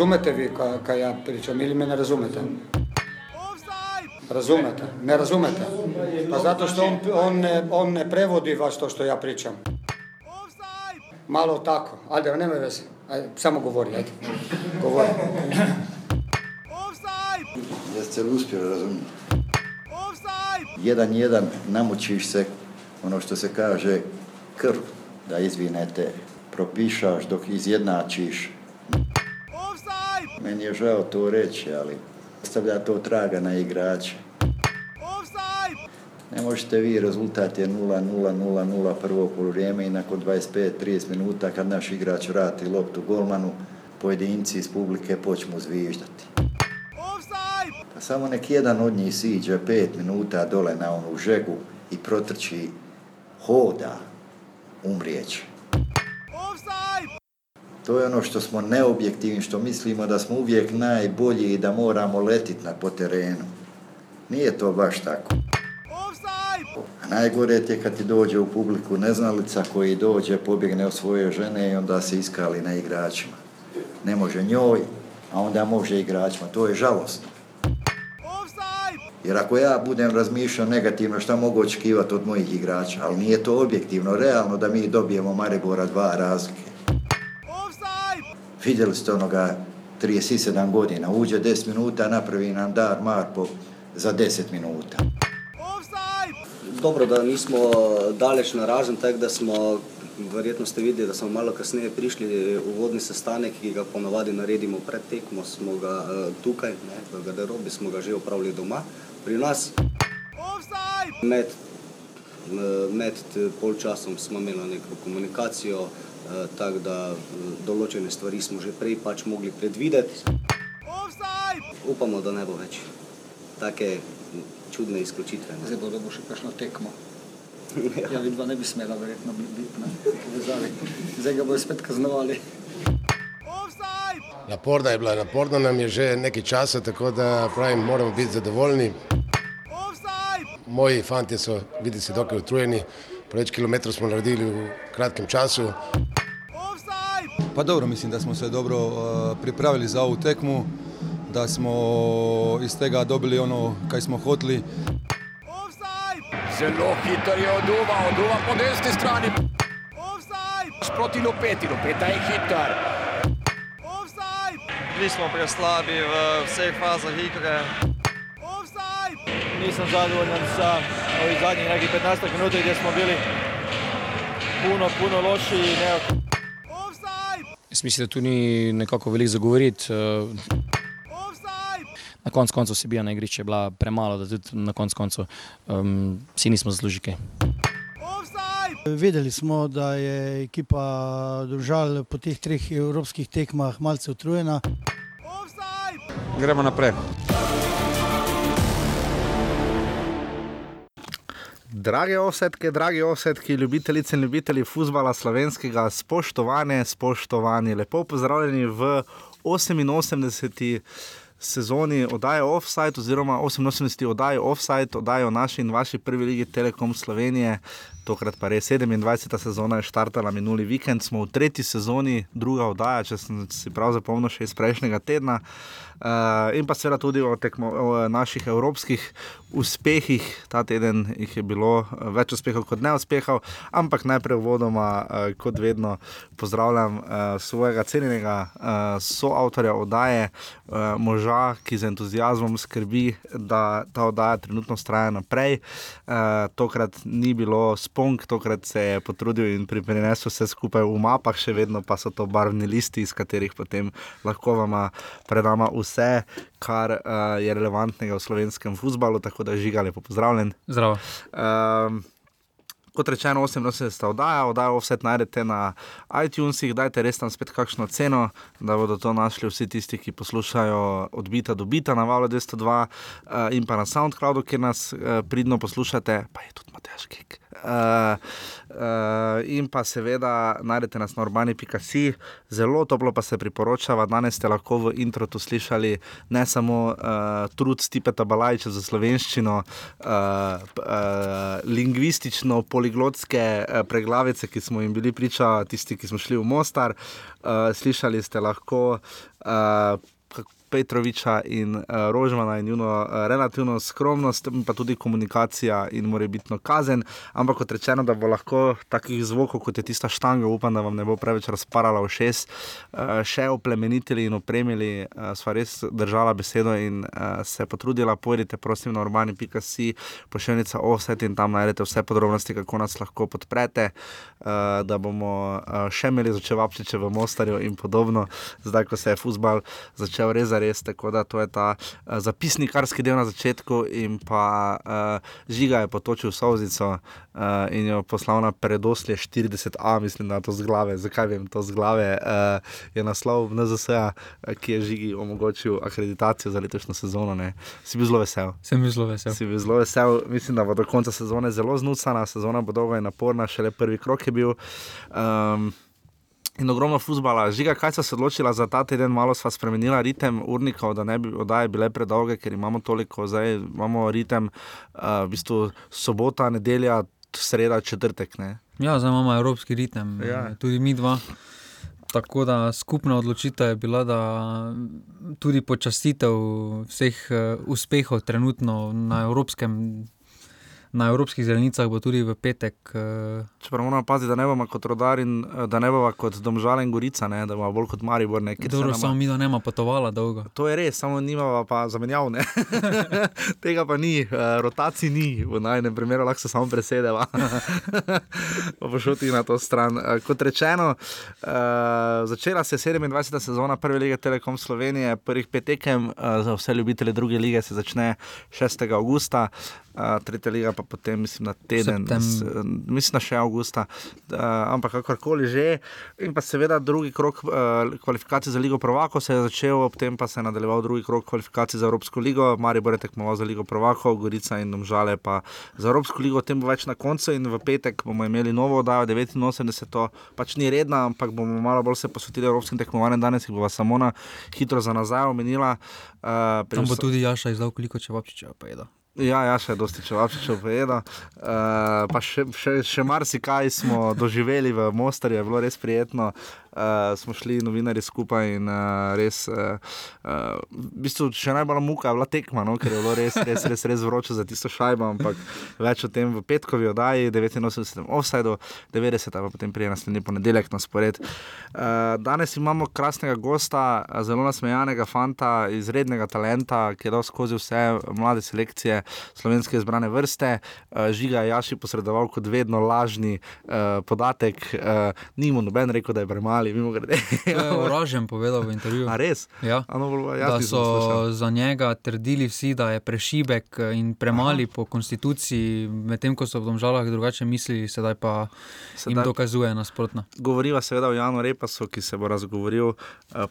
Razumete vi kaj, kaj ja pričam ili me ne razumete? Razumete? Ne razumete? Pa zato što on, on, ne, on ne prevodi vas to što ja pričam. Malo tako. Ajde, nema veze. Ajde, samo govori, ajde. Govori. Jeste li uspjeli razumjeti? Jedan jedan namučiš se, ono što se kaže, krv da izvinete, propišaš dok izjednačiš. Meni je žao to reći, ali stavlja to traga na igrače. Ne možete vi, rezultat je 0-0-0-0 prvo polurijeme i nakon 25-30 minuta kad naš igrač vrati loptu golmanu, pojedinci iz publike počnu zviždati. Pa samo nek jedan od njih siđe pet minuta dole na onu žegu i protrči hoda, umrijeće. To je ono što smo neobjektivni, što mislimo da smo uvijek najbolji i da moramo letiti na po terenu. Nije to baš tako. A najgore je kad ti dođe u publiku neznalica koji dođe, pobjegne od svoje žene i onda se iskali na igračima. Ne može njoj, a onda može igračima. To je žalostno. Jer ako ja budem razmišljao negativno, šta mogu očekivati od mojih igrača? Ali nije to objektivno, realno da mi dobijemo Maribora dva razlike. Vidjeli ste onoga 37 godina, uđe 10 minuta, napravi nam dar Marpo za 10 minuta. Dobro, da nismo daleč narazen, tako da smo, verjetno ste videli, da smo malo kasneje prišli v vodni sestanek, ki ga ponavadi naredimo pred tekmo, smo ga eh, tukaj, ne, v garderobi smo ga že opravili doma, pri nas. Med, eh, med t- polčasom smo imeli neko komunikacijo, tako da eh, določene stvari smo že prej pač mogli predvideti. Upamo, da ne bo več take čudne izključitve. ne. Zdaj bo dobil še kakšno tekmo. Ja, vidva ne bi smela verjetno bi- biti na povezavi. Zdaj ga bodo spet kaznovali. Naporna je bila, naporna nam je že nekaj časa, tako da pravim, moramo biti zadovoljni. Moji fanti so, vidi se, dokaj utrujeni. Preveč kilometrov smo naredili v kratkem času. Pa dobro, mislim da smo se dobro eh, pripravili za ovu tekmu, da smo iz tega dobili ono kaj smo hoteli. Zelo hiter je oduva, oduva po desni strani. Proti Lopeti, Lopeta je hiter. Bili smo preslabi v vseh fazah igre. Nisem zadovoljan sa ovih zadnjih nekih 15 minut, gdje smo bili puno, puno loši. Ne, Jaz mislim, da tu ni nekako veliko za govoriti. eh, Na koncu koncev Sibija na igrišču je bila premalo, da tudi na koncu koncev um, si nismo zaslužili kaj. Vedeli smo, da je ekipa Držal po teh treh evropskih tekmah malce utrujena. Gremo naprej. Drage osetke, dragi osetki, ljubitelice in ljubitelji futbola slovenskega, spoštovane, spoštovani, lepo pozdravljeni v 88. sezoni oddaje Offside, oziroma 88. oddaji Offside, oddaji o naši in vaši prvi ligi Telekom Slovenije. Tokrat pa res 27. sezona je štartala minuli vikend, smo v tretji sezoni, druga oddaja, če sem si prav zapomnil, še iz prejšnjega tedna. Uh, in pa seveda tudi o, tekmo, o naših evropskih uspehih. Ta teden jih je bilo eh, več uspehov kot neuspehov, ampak najprej uvodoma, uh, kot vedno, pozdravljam uh, svojega cenjenega uh, soavtorja oddaje, uh, moža, ki z entuzijazmom skrbi, da ta oddaja trenutno traja naprej. Uh, tokrat ni bilo spong, tokrat se je potrudil in prinesel vse skupaj v mapah, še vedno pa so to barvni listi, iz katerih potem lahko vam predama vse, kar uh, je relevantnega v slovenskem futbalu, tako da žiga lepo pozdravljen. Zdravo. Um, Kot rečeno, 88 oddaja, oddajo vse najdete na iTunesih, dajte res tam spet kakšno ceno, da bodo to našli vsi tisti, ki poslušajo odbita do bita na valu 202 uh, in pa na SoundCloudu, kjer nas uh, pridno poslušate, pa je tudi Matejš Kek. Uh, uh, in pa seveda najdete nas na urbani.si, zelo toplo pa se priporočava. Danes ste lahko v introtu slišali ne samo uh, trud Stipeta Balajča za slovenščino, uh, uh, lingvistično, poliglotske uh, preglavice, ki smo jim bili priča, tisti, ki smo šli v Mostar. Uh, slišali ste lahko. Uh, Petroviča in uh, Rožmana in njuno uh, relativno skromnost, pa tudi komunikacija in morebitno kazen. Ampak kot rečeno, da bo lahko takih zvokov, kot je tista štanga, upam, da vam ne bo preveč razparala v šest, uh, še oplemenitili in opremili, uh, sva res držala besedo in uh, se potrudila. Pojdite, prosim, na urbani.si, pošiljnica offset in tam najdete vse podrobnosti, kako nas lahko podprete, uh, da bomo uh, še imeli začevapčiče v Mostarju in podobno, zdaj, ko se je futbal začel res res, tako da to je ta uh, zapisnikarski del na začetku, in pa uh, žiga je potočil sozico uh, in jo poslal na predoslje 40A, mislim, da to z glave. Zakaj vem to z glave? Uh, je naslov NZS, ki je žigi omogočil akreditacijo za letošnjo sezono. Ne? Si bil zelo vesel. Sem bil zelo vesel. Si bil zelo vesel, mislim, da bo do konca sezone zelo znucana, sezona bo dolga in naporna, šele prvi krok je bil. Um, In ogromno futbola. Žiga, kaj so se odločila za ta teden, malo sva spremenila ritem urnikov, da ne bi oddaje bile predolge, ker imamo toliko, zdaj imamo ritem, uh, v bistvu sobota, nedelja, sreda, četrtek. Ne? Ja, zdaj imamo evropski ritem, ja. tudi mi dva. Tako da skupna odločitev je bila, da tudi počastitev vseh uspehov trenutno na evropskem na evropskih zelenicah bo tudi v petek. Uh... Čeprav moramo paziti, da ne bomo kot rodar in eh, da ne bomo kot domžale in gorica, ne? da bomo bolj kot Maribor. Dobro, samo mi, da ne bomo potovali dolgo. To je res, samo nimamo pa zamenjavne. Tega pa ni, uh, rotacij ni, v najnem primeru lahko se samo presedeva. pa šel ti na to stran. Uh, kot rečeno, uh, začela se je 27. sezona prve lige Telekom Slovenije, prvih pet tekem uh, za vse ljubitelje druge lige se začne 6. augusta tretja liga pa potem, mislim, na teden, s, mislim, na še avgusta, uh, ampak kakorkoli že. In pa seveda drugi krok uh, kvalifikacij za Ligo Provako se je začel, ob tem pa se je nadaljeval drugi krok kvalifikacij za Evropsko ligo, Mari bo tekmoval za Ligo Provako, Gorica in Domžale pa za Evropsko ligo, o tem bo več na koncu in v petek bomo imeli novo oddajo 89, to pač ni redna, ampak bomo malo bolj se posvetili evropskim tekmovanjem danes, ki bo vas samo na hitro za nazaj omenila. Uh, Tam bo tudi Jaša izdal, koliko če vapčiče pa jedo. Ja, ja, še dosti čevapčičev povedal. Uh, pa še, še, še marsikaj smo doživeli v Mostarju, je bilo res prijetno. Uh, smo šli novinari skupaj in uh, res, uh, uh, v bistvu še najbolj muka je bila tekma, no, ker je bilo res, res, res, res vroče za tisto šajbo, ampak več o tem v petkovi oddaji, 89, offside, 90, pa potem prije naslednji ponedeljek na spored. Uh, danes imamo krasnega gosta, zelo nasmejanega fanta, izrednega talenta, ki je dal skozi vse mlade selekcije slovenske izbrane vrste. Uh, žiga Jaši posredoval kot vedno lažni uh, podatek, uh, ni mu noben rekel, da je premali, mimo grede. Orožen povedal v intervjuju. A res? Ja. Ano, da so za njega trdili vsi, da je prešibek in premali Aha. po konstituciji, medtem ko so v domžalah drugače mislili, sedaj pa sedaj jim dokazuje nasprotno. Govoriva seveda o Janu Repasu, ki se bo razgovoril uh,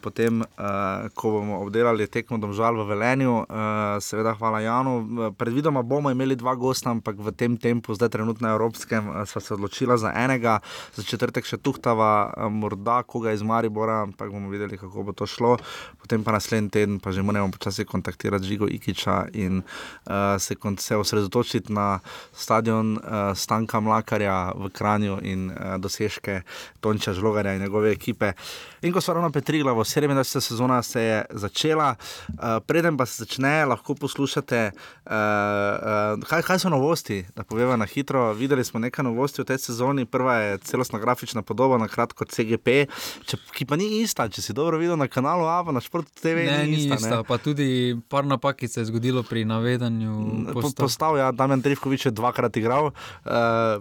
potem, uh, ko bomo obdelali tekmo domžal v Velenju. Uh, seveda hvala Janu. Uh, predvidoma bomo imeli dva gosta, ampak v tem tempu, zdaj trenutno na Evropskem, eh, smo se odločili za enega, za četrtek še tuhtava, eh, morda koga iz Maribora, ampak bomo videli, kako bo to šlo. Potem pa naslednji teden, pa že moramo počasi kontaktirati Žigo Ikiča in uh, se, se osredotočiti na stadion uh, Stanka Mlakarja v Kranju in uh, dosežke Tonča Žlogarja in njegove ekipe. In ko so ravno Petrila, v 27. sezona se je začela, uh, preden pa se začne, lahko poslušate. Uh, uh, kaj, kaj so novosti, da povemo na hitro? Videli smo nekaj novosti v tej sezoni. Prva je celostna grafična podoba, na kratko CGP, če, ki pa ni ista. Če si dobro videl na kanalu A, na Športu TV, ne, ni, ni ista. ista pa tudi par napak se je zgodilo pri navedanju. Postav, postav ja, Damien Trivkovič je dvakrat igral uh,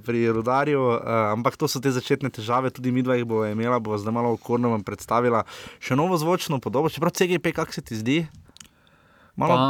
pri Rudarju, uh, ampak to so te začetne težave, tudi mi dva jih bo imela, bo zdaj malo okorno vam predstavila. Še novo zvočno podobo, čeprav CGP, kak se ti zdi? Malo, pa,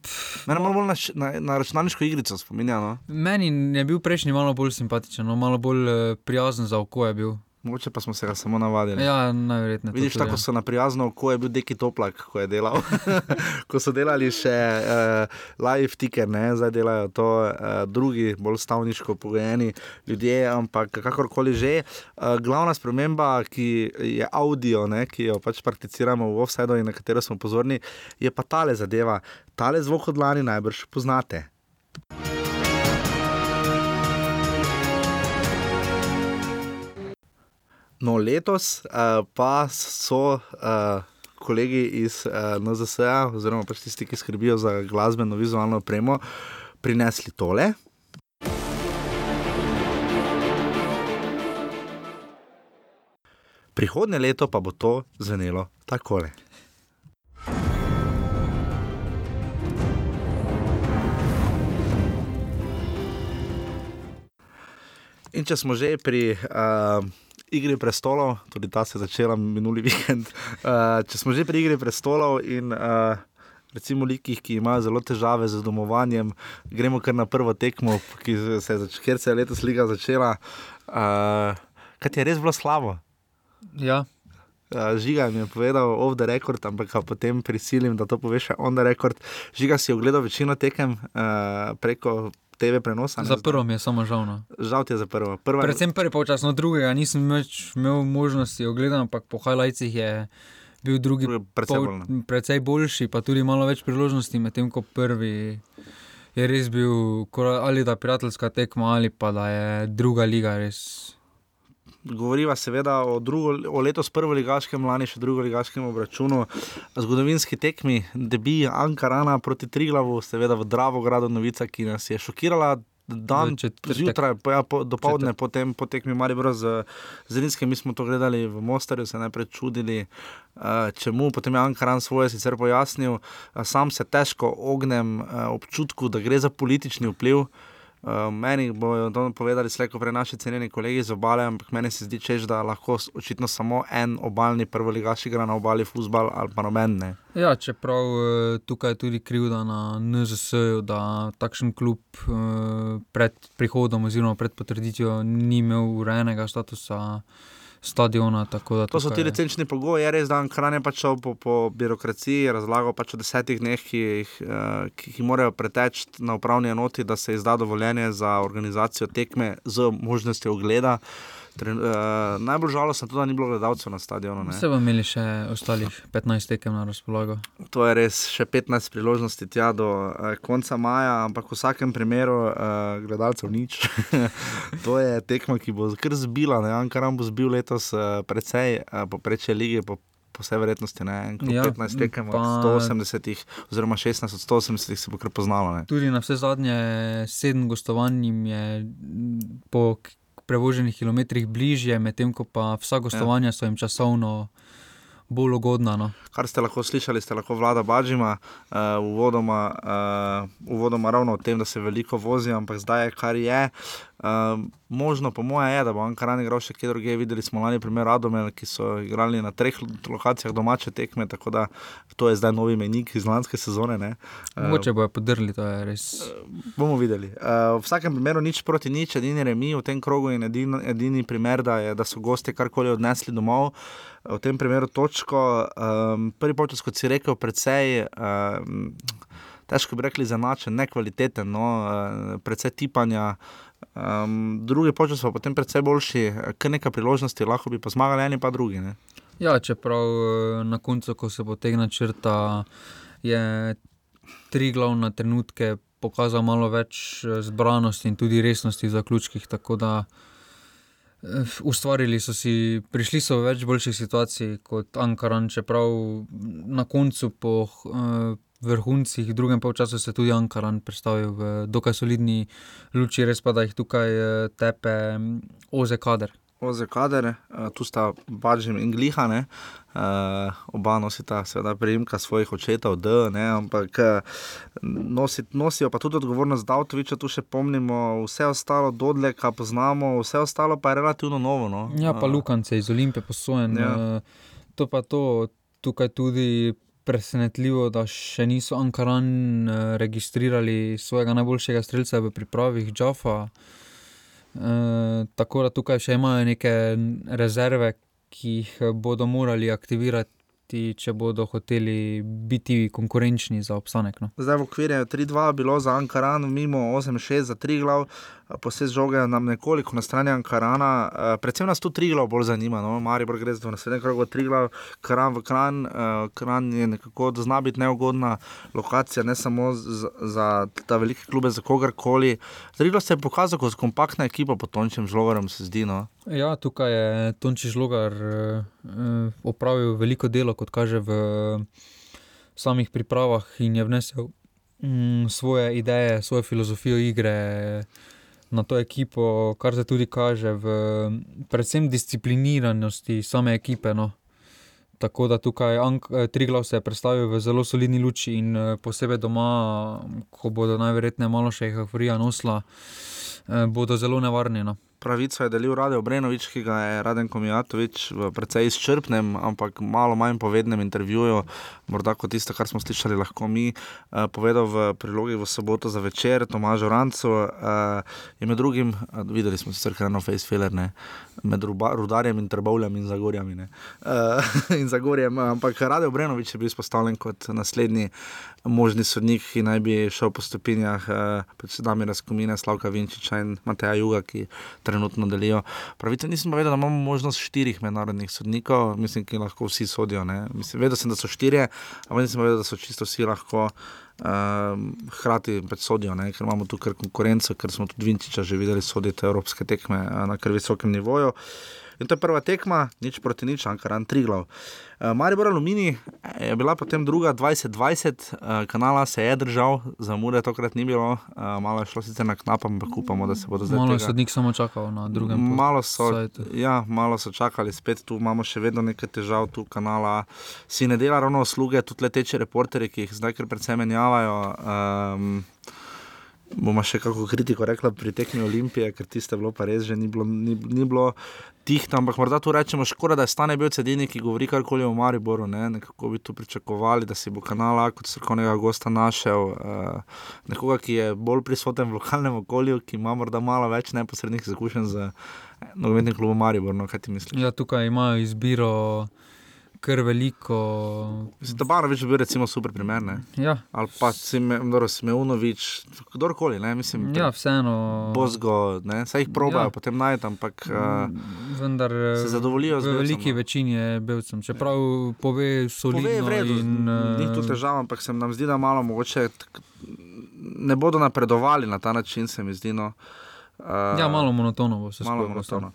pff, malo bolj na, na, na računalniško igrico spominja. No? Meni je bil prejšnji malo bolj simpatičen, no? malo bolj uh, prijazen za oko je bil. Mogoče pa smo se ga samo navadili. Ja, najverjetneje. Vidiš, tudi, tako ja. so na prijazno oko je bil Deki Toplak, ko je delal. ko so delali še uh, live ticker, ne? zdaj delajo to uh, drugi, bolj stavniško pogojeni ljudje, ampak kakorkoli že. Uh, glavna sprememba, ki je audio, ne? ki jo pač prakticiramo v offsetu in na katero smo pozorni, je pa tale zadeva. Tale zvok od lani najbrž poznate. No, letos uh, pa so uh, kolegi iz uh, NZS-a, oziroma pač tisti, ki skrbijo za glasbeno vizualno opremo, prinesli tole. Prihodnje leto pa bo to zvenelo takole. In če smo že pri uh, Igri prestolov, tudi ta se je začela minuli vikend, uh, če smo že pri Igri prestolov in uh, recimo likih, ki imajo zelo težave z domovanjem, gremo kar na prvo tekmo, ki se je, zač- se je letos liga začela. Uh, kaj ti je res bilo slabo? Ja. Uh, Žiga mi je povedal off the record, ampak ga potem prisilim, da to poveš on the record. Žiga si je ogledal večino tekem uh, preko TV prenosa. Za prvo mi je samo žal. No. Žal ti je za prvo. Prva, Predvsem prvi polčas, no drugega nisem več imel možnosti ogledati, ampak po highlightsih je bil drugi precej pol- no. precej boljši, pa tudi malo več priložnosti, medtem ko prvi je res bil ali da prijateljska tekma, ali pa da je druga liga res. Govoriva seveda o, drugo, o letos prvo ligaškem, lani še drugo ligaškem obračunu, zgodovinski tekmi, debi Ankarana proti Triglavu, seveda v Dravogradu novica, ki nas je šokirala. Dan, zjutraj, po, ja, po, dopoledne, potem po tekmi Maribor z Zelinskim, mi smo to gledali v Mostarju, se najprej čudili, uh, čemu, potem je Ankaran svoje sicer pojasnil, uh, sam se težko ognem uh, občutku, da gre za politični vpliv. Uh, meni bodo to povedali slejko prej naši cenjeni kolegi iz obale, ampak meni se zdi, češ, da lahko očitno samo en obalni prvoligaš igra na obali futbal ali pa noben ne. Ja, čeprav eh, tukaj je tudi krivda na NZS, da takšen klub eh, pred prihodom oziroma pred potrditvijo ni imel urejenega statusa stadiona. To so tukaj ti je- licenčni pogoji, je res, da Ankaran je pač šel po, po birokraciji, razlagal pač o desetih dneh, ki jih, eh, ki jih morajo preteči na upravni enoti, da se izda dovoljenje za organizacijo tekme z možnostjo ogleda. Tren, uh, najbolj žalostno je to, da ni bilo gledalcev na stadionu. ne. Se bomo imeli še ostalih 15 tekem na razpolago. To je res še 15 priložnosti tja do uh, konca maja, ampak v vsakem primeru uh, gledalcev nič. to je tekma, ki bo kar zbila. Ne? Ankaran bo zbil letos uh, precej uh, poprečje lige. Po Po vsej verjetnosti ne, Ja, ja, 15 tekem od pa- 180, oziroma 16 od 180 se bo kar poznalo. Ne. Tudi na vse zadnje sedem gostovanj je po prevoženih kilometrih bližje, medtem ko pa vsa gostovanja so jim časovno bolj ugodna. No. Kar ste lahko slišali, ste lahko vlada Bažima, uh, uvodoma, uh, uvodoma ravno o tem, da se veliko vozi, ampak zdaj je kar je. Uh, možno, po mojem, je, da bo Ankaran igral še kje drugje. Videli smo lani primer Radomel, ki so igrali na treh lokacijah domače tekme, tako da to je zdaj novi menik iz lanske sezone. ne. Uh, Mogoče bojo podrli, to je res. Bomo videli. Uh, v vsakem primeru nič proti nič, edini remi v tem krogu in edini, edini primer, da, je, da so gosti karkoli odnesli domov. V tem primeru točko, um, prvi počas, kot si rekel, precej. Um, Težko bi rekli, zanačen, nekvaliteten, no, uh, precej tipanja. Um, drugi počas pa potem precej boljši, kar nekaj priložnosti, lahko bi pa zmagali eni pa drugi. Ne. Ja, čeprav eh, na koncu, ko se potegne črta, je tri glavne trenutke pokazal malo več eh, zbranosti in tudi resnosti v zaključkih. Tako da eh, ustvarili so si, prišli so v več boljših situacij kot Ankaran, čeprav na koncu po. eh, Vrhuncih, v drugem polčasu se je tudi Ankaran predstavil v dokaj solidni luči, res pa da jih tukaj eh, tepe mm, Oze Kader. Oze kader, uh, tu sta Bažim in Glihane, uh, oba nosita seveda prejemka svojih očetov, D, ne, ampak uh, nosi, nosijo pa tudi odgovornost Davtoviča, tu še pomnimo, vse ostalo Dodleka poznamo, vse ostalo pa je relativno novo. No. Ja, pa Lukance iz Olimpije posojen. Ja. To pa to, tukaj tudi presenetljivo, da še niso Ankaran eh, registrirali svojega najboljšega streljca v pripravih, Džafa. Uh, tako da tukaj še imajo neke rezerve, ki jih bodo morali aktivirati ti, če bodo hoteli biti konkurenčni za obstanek. No. Zdaj v okviru 3-2 bilo za Ankaran, mimo 8-6 za 3 glav, posebej žoge nam nekoliko na strani Ankarana. Eh, predvsem nas tu 3 glav bolj zanima, no? Maribor gre za naslednji krog 3 glav, Kran v Kran, eh, Kran je nekako zna biti neugodna lokacija, ne samo za, za ta velike klube, za kogarkoli. Zdaj se je pokazal kot kompaktna ekipa pod Tončem žlogarem, se zdi. No? Ja, tukaj je Tonči žlogar uh, opravil veliko delo, kot kaže v samih pripravah in je vnesel um, svoje ideje, svojo filozofijo igre na to ekipo, kar se tudi kaže v predvsem discipliniranosti same ekipe. No. Tako da tukaj Triglav se je predstavil v zelo solidni luči in posebej doma, ko bodo najverjetneje malo še jih Afrija nosila, bodo zelo nevarni. No pravico je delil Radio Brenovič, ki ga je Raden Komijatovič v precej izčrpnem, ampak malo manj povednem intervjuju, morda kot tisto, kar smo slišali lahko mi, uh, povedal v prilogi v soboto za večer Tomažu Rancu. Uh, in med drugim, uh, videli smo sicer hrano Facefiller, ne, med ruba, rudarjem in trbovljem in zagorjami. Uh, in zagorjem, ampak Radio Brenovič je bil izpostavljen kot naslednji možni sodnik, ki naj bi šel po stopinjah, uh, predvsem Razkomine, Slavka Vinčiča in Mateja Juga, ki trenutno delijo. Pravice nisem pa vedel, da imamo možnost štirih mednarodnih sodnikov, mislim, ki lahko vsi sodijo. Mislim, vedel sem, da so štirje, ampak nisem vedel, da so čisto vsi lahko. Uh, hrati predsodijo, ne? ker imamo tu kar konkurenco, ker smo tudi Vinčiča že videli soditi evropske tekme na kar visokem nivoju. Uh, In to je prva tekma, nič proti nič, Ankaran, tri glav. Uh, Maribor Alumini je bila potem druga 2020, uh, kanala se je držal, za Mure tokrat ni bilo, uh, malo je šlo sicer na knap, ampak upamo, da se bodo zdaj. Malo je sodnik samo čakal na drugem. Malo, ja, malo so čakali, spet tu imamo še vedno nekaj težav, tu kanala si ne dela ravno usluge, tudi leteče reporterje, ki jih zdaj kar predvsem menjavajo. Um, bomo še kako kritiko rekla pri tekmi Olimpije, ker tiste bilo pa res že ni bilo, ni, ni bilo tihto, ampak morda tu rečemo, škoda, da je stane bil cedini, ki govori karkoli o Mariboru, ne? nekako bi tu pričakovali, da si bo kanala kot srkovnega gosta našel, uh, nekoga, ki je bolj prisoten v lokalnem okolju, ki ima morda malo več neposrednih izkušenj z nogometnim klubom Maribor, no, kaj ti misliš? Ja, tukaj imajo izbiro kar veliko. Zdobanovič je bil recimo super primer. Ja. Ali pa Smeunovič, kdorkoli. Ne? Mislim, ja, vseeno. Bozgo, vse jih probajo, ja. potem najdem, ampak mm, vendar, se zadovoljijo z belcem. V veliki no. večini je belcem, čeprav pove solidno. Pove vredu, in, ni tu težava, ampak se nam zdi, da malo mogoče ne bodo napredovali na ta način, se mi zdi. No. Uh, ja, malo monotono bo se monotono.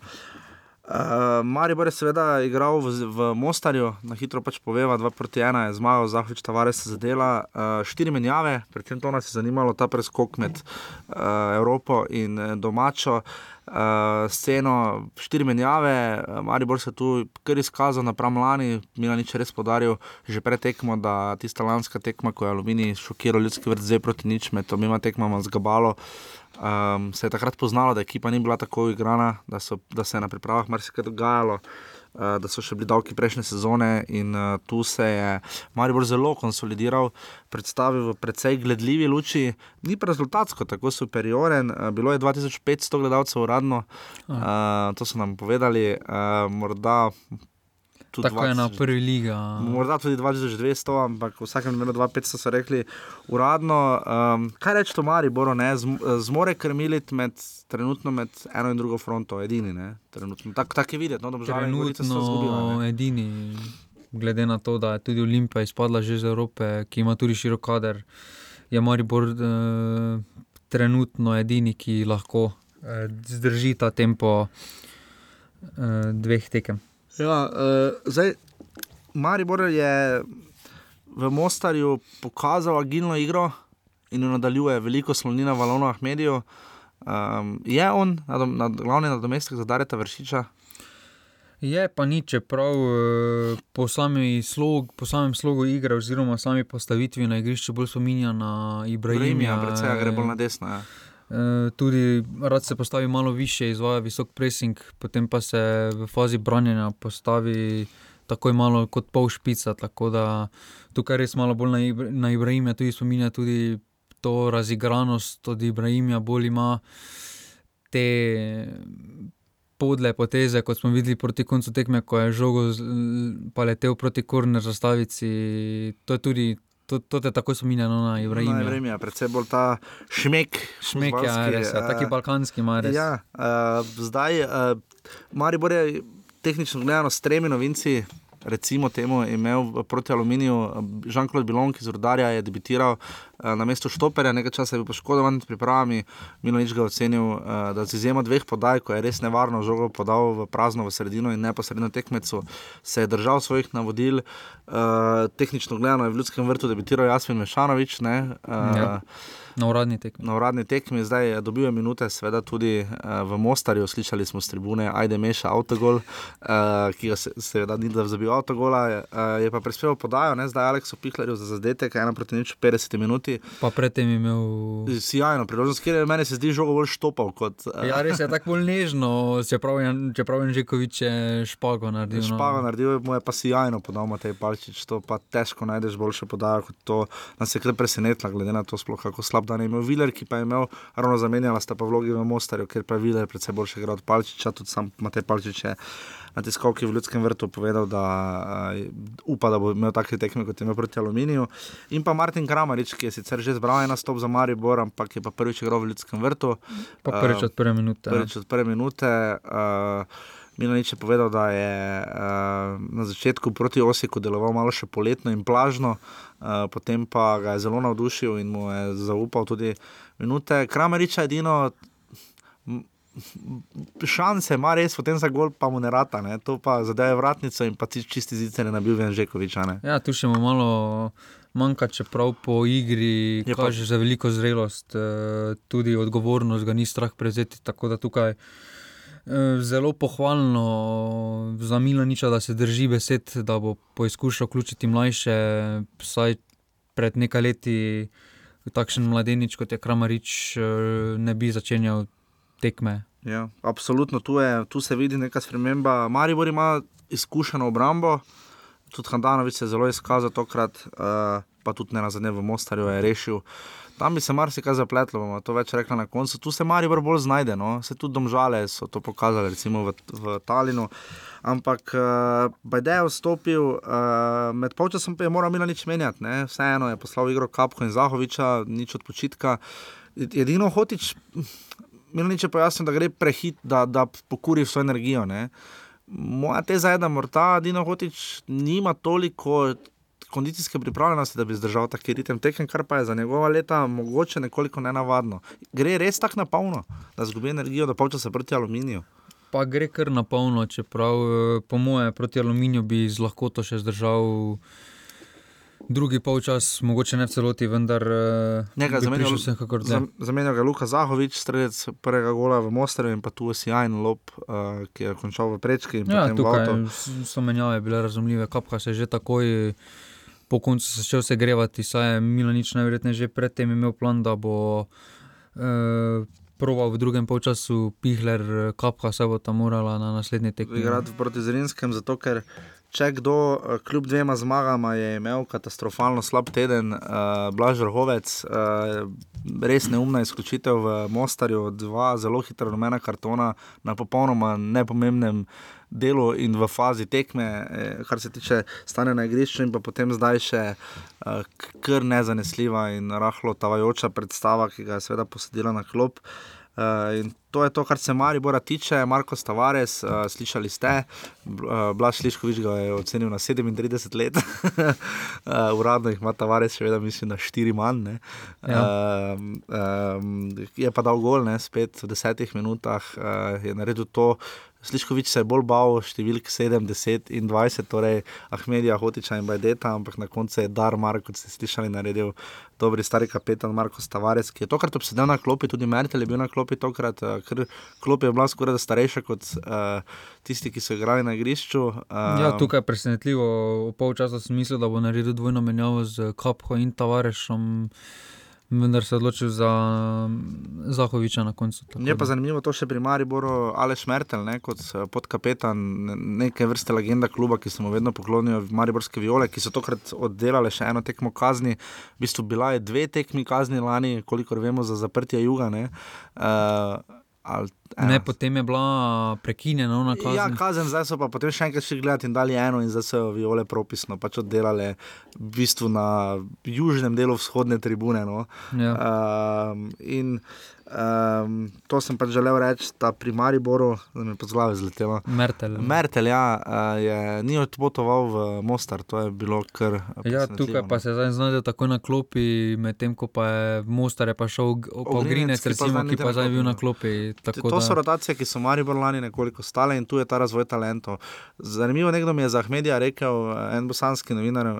Uh, Maribor je seveda igral v, v Mostarju, na hitro pač poveva, 2 proti 1 je zmagal, Zahvič Tavares se zadela. Uh, štiri menjave, predvsem to nas je zanimalo, ta preskok med uh, Evropo in domačo uh, sceno. Štiri menjave, Maribor se tu kar izkazal napram lani, Mila nič res podaril, že pred tekmo, da tista lanska tekma, ko je Alumini šokiral ljudski vrt, zdaj proti nič, med obima tekmama zgabalo. Um, se je takrat poznalo, da ekipa ni bila tako igrana, da, so, da se je na pripravah marsikaj dogajalo, uh, da so še bili davki prejšnje sezone in uh, tu se je Maribor zelo konsolidiral, predstavil v precej gledljivi luči, ni pa rezultatsko tako superioren. Uh, bilo je 2500 gledalcev uradno, uh, to so nam povedali, uh, morda tudi tako 20, je na prvi liga. Morda tudi 2200, ampak v vsakem primeru 2500 so rekli uradno. Um, kaj reči to Mari, Boro, ne, zmore krmiliti med, trenutno med eno in drugo fronto, edini, ne, trenutno. Tak, tak je videti, no, da bo že vedno edini. Glede na to, da je tudi Olimpija izpadla že iz Evrope, ki ima tudi širok kader, je Maribor eh, trenutno edini, ki lahko eh, zdrži ta tempo eh, dveh tekem. Ja, uh, zdaj, Maribor je v Mostarju pokazal agilno igro in jo nadaljuje veliko slonina v Alonu Ahmediju. Um, je on nad, nad, glavni nadomestek za Dareta Vršiča? Je pa ni, čeprav eh, po, slog, po samem slogu igre, oziroma sami postavitvi na igrišču, bolj spominja na Ibrahima. Ja, predvsem gre bolj na desno. Ja. Eh, tudi rad se postavi malo više, izvaja visok pressing, potem pa se v fazi branjenja postavi tako malo kot pol špica. Tako da tukaj res malo bolj na Ibrahima, tudi spominja tudi to razigranost od Ibrahima, bolj ima te podle poteze, kot smo videli proti koncu tekme, ko je žogo pa letel proti korner zastavici. To je tudi. To, to te tako spominja no, na Ibrahima. Na Ibrahima, predvsem bolj ta šmek. Šmek, ja, res, ja, taki balkanski mares. Ja, uh, zdaj, uh, Maribor je tehnično gledano s tremi novinci, recimo temu, imel proti Aluminiju, Žan-Claude Bilon, ki iz Rudarja je debitiral uh, na mestu Štoperja, nekaj časa je bil poškodovan med pripravami, Milo nič ga ocenil, uh, da z izjemo dveh podaj, ko je res nevarno žogo podal v prazno v sredino in neposredno tekmecu, se je držal svojih navodil. Uh, tehnično gledano je v Ljudskem vrtu debitiral Jasmin Mešanovič. Ne, ja. Na uradni tekmi. Na uradni tekmi, zdaj je dobil minute, seveda tudi uh, v Mostarju, slišali smo z tribune, ajde meša avtogol, uh, ki ga se, seveda ni da zabil avtogola, uh, je pa prispeval podajo, ne? zdaj Aleksu Pihlerju za zadetek, ena proti nič 50 minuti. Pa predtem je imel. Sijajno, priložnost, kjer je meni se zdi žogo bolj štopal. Kot, uh... Ja, res je tako bolj nežno, čeprav je, čeprav je Žekovič špago naredil. No. Špago naredil, mu je pa sijajno podal Matej Palčič, to pa težko najdeš boljše podajo, kot to nas je kar presenetilo, glede na to sploh kako slab dan je imel Viler, ki pa je imel ravno zamenjala sta pa vlogi v Mostarju, ker pa je Viler predvsem boljši igral od Palčiča, tudi sam Matej Palčič je na tiskovki v Ljudskem vrtu povedal, da uh, upa, da bo imel take tekme, kot je imel proti Aluminiju. In pa Martin Kramarič, ki je sicer že zbral en stop za Maribor, ampak je pa prvič igral v Ljudskem vrtu. Pa prvič od prve minute. Prvič od prve minute. Uh, Milanič je povedal, da je uh, na začetku proti Osiku deloval malo še poletno in plažno, uh, potem pa ga je zelo navdušil in mu je zaupal tudi minute. Krameriča edino. Šanse ima res, potem za gol pa mu ne rata, ne? to pa zadeva vratnico in pa ti čisti zice ne nabil Venžekovič. Ja, tu še mu malo manjka, čeprav po igri je kaže pa... za veliko zrelost, tudi odgovornost ga ni strah prezeti, tako da tukaj. Zelo pohvalno za Milaniča, da se drži besed, da bo poizkušal vključiti mlajše. Vsaj pred nekaj leti, takšen mladenič kot je Kramarič, ne bi začenjal tekme. Ja, absolutno, tu, je, tu se vidi neka sprememba. Maribor ima izkušeno obrambo, tudi Handanovič se je zelo izkazal tokrat, uh, pa tudi ne na zadnje v Mostarju je rešil. Tam bi se marsikaj zapletlo, bomo to več rekli na koncu. Tu se Maribor bolj znajde, no? se tudi domžale so to pokazali, recimo v, v Talinu. Ampak uh, Bajde je vstopil, uh, med polčasom pa je moral Mila nič menjati, vseeno je poslal igro Kapko in Zahoviča, nič od počitka. Edino hotič. Milanič je pojasnil, da gre prehit, da, da pokuri svojo energijo. Ne. Moja teza je, da morda Dino Hotič nima toliko kondicijske pripravljenosti, da bi zdržal taki ritem tekem, kar pa je za njegova leta mogoče nekoliko nenavadno. Gre res tako na polno, da zgubi energijo, da počasi proti aluminiju. Pa gre kar na polno, čeprav po moje proti aluminiju bi z lahkoto še zdržal drugi polčas, mogoče ne v celoti, vendar nekaj zamenjal. Zamenjal ga Luka Zahovič, strelec prvega gola v Mostarju in pa tu Sijajen Lop, uh, ki je končal v prečki. Ja, tukaj so menjave bile razumljive, kapka se je že takoj. Po koncu se začel segrevati, saj je Milanič najverjetneje že predtem imel plan, da bo eh, proval v drugem polčasu, Pihler, Kapka se bo tam morala na naslednji tekmi. Igrati proti Zrinskem, zato ker če kdo, kljub dvema zmagama, je imel katastrofalno slab teden, uh, Blaž Vrhovec, uh, res neumna izključitev v Mostarju, dva zelo hitra rumena kartona na popolnoma nepomembnem delu in v fazi tekme, eh, kar se tiče stanja na igrišču, in pa potem zdaj še uh, kar nezanesljiva in rahlo tavajoča predstava, ki ga je seveda posedila na klop. Uh, in to je to, kar se Maribora tiče, Marko Stavares, uh, slišali ste, uh, Blaž Liškovič ga je ocenil na 37 let, uh, uradno jih ima Tavares, še vedno mislim na 4 manj. Ja. Uh, um, je pa dal gol, ne, spet v desetih minutah uh, je naredil to. Sliškovič se je bolj bal številk 7, 10 in 20, torej Ahmedija, Hotiča in Bajdeta, ampak na koncu je Dar Marko, kot ste slišali, naredil dobri stari kapetan Marko Stavares, ki je tokrat obsedel na klopi, tudi Mertel je bil na klopi tokrat, ker klop je bila skoraj starejša kot uh, tisti, ki so igrali na igrišču. Uh, ja, tukaj je presenetljivo, v pol časa sem mislil, da bo naredil dvojno menjavo z Kapho in Tavarešom. Vendar se je odločil za Zahoviča na koncu. Je pa zanimivo to še pri Mariboru, Aleš Mertel, ne, kot podkapetan, neke vrste legenda kluba, ki se mu vedno poklonijo, Mariborske viole, ki so tokrat oddelali še eno tekmo kazni. V bistvu bila je dve tekmi kazni lani, kolikor vemo, za zaprtje juga. Uh, ali Ne, potem je bila prekinjena ona kazen. Ja, kazen, zdaj so pa potem še enkrat šli gledati in dali eno, in zdaj so jo viole propisno pač oddelali v bistvu na južnem delu vzhodne tribune. No. Ja. Um, in um, to sem pač želel reči, da pri Mariboru, da mi je pod glavo zletelo. Mertel. Mertel, ja, uh, je, ni odpotoval v Mostar, to je bilo kar. Ja, tukaj pa no. se zdaj znašel tako na klopi, medtem ko pa je Mostar je pa šel pa Ogrinec, pa recimo, ki pa zdaj bil na klopi. To Tako so rotacije, ki so Maribor lani nekoliko stale in tu je ta razvoj talentov. Zanimivo, nekdo mi je za Ahmedija rekel, eh, en bosanski novinar, eh,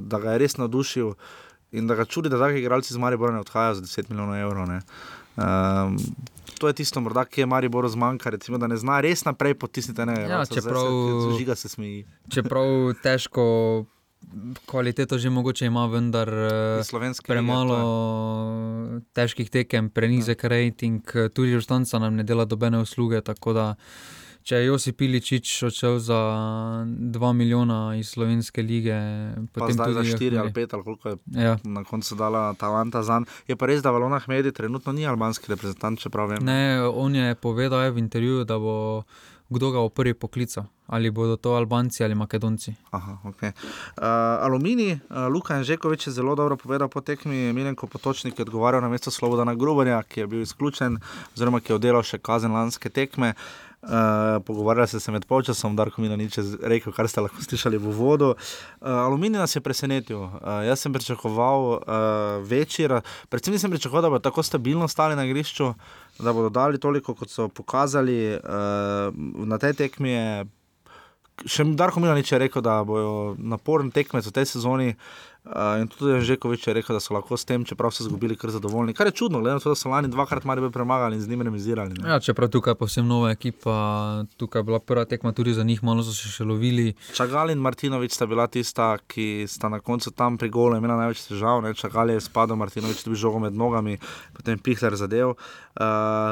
da ga je res navdušil in da ga čudi, da taki igralci z Maribora ne odhajajo za 10 milijonov evrov. ne. Um, to je tisto, morda, ki je Mariboru zmanjka, recimo, da ne zna res naprej potisniti enega. Ja, čeprav, se, žiga se smeji. čeprav težko kvaliteto že mogoče ima, vendar eh, premalo težkih tekem, prenizek Ja. rating, eh, tudi Žustanca nam ne dela dobene usluge. tako da, Če je Josip Piličič odšel za 2 milijona iz slovenske lige, Pa potem zdaj za tudi 4 ali Ahmedi. 5, ali koliko je Ja. na koncu dala Talanta za. Je pa res, da Valona Ahmedi trenutno ni albanski reprezentant, čeprav vem. Ne, on je povedal je v intervjuju, da bo kdo ga bo prvi poklical. Ali bodo to Albanci ali Makedonci. Aha, okay. uh, Aluminij, uh, Luka Anžekovič je zelo dobro povedal po tekmi, Milenko Potočnik je odgovarjal na mesto Slobodana Grubanja, ki je bil izključen, oziroma ki je oddelal še kazen lanske tekme. Uh, pogovarjali ste se med polčasom, Darko Milanič je z- rekel, kar ste lahko slišali v uvodu. Uh, aluminij nas je presenetil. Uh, jaz sem pričakoval uh, večji, ra- predvsem nisem pričakoval, da bodo tako stabilno stali na igrišču, da bodo dali toliko, kot so pokazali. Uh, na tej tekmi še Darko Milanič je rekel, da bodo naporen tekmec v tej sezoni. Uh, in tudi Žekovič je rekel, da so lahko s tem, čeprav so izgubili, kar zadovoljni. Kar je čudno, glede na to, da so lani dvakrat Maribor premagali in z njim remizirali. ne. Ja, čeprav tukaj je povsem nova ekipa, tukaj je bila prva tekma tudi za njih, malo so se še lovili. Čagal in Martinovič sta bila tista, ki sta na koncu tam pri golu imela največ težav. Ne? Čagal je spadal, Martinovič dobil žogo med nogami, potem Pihler zadev. Uh,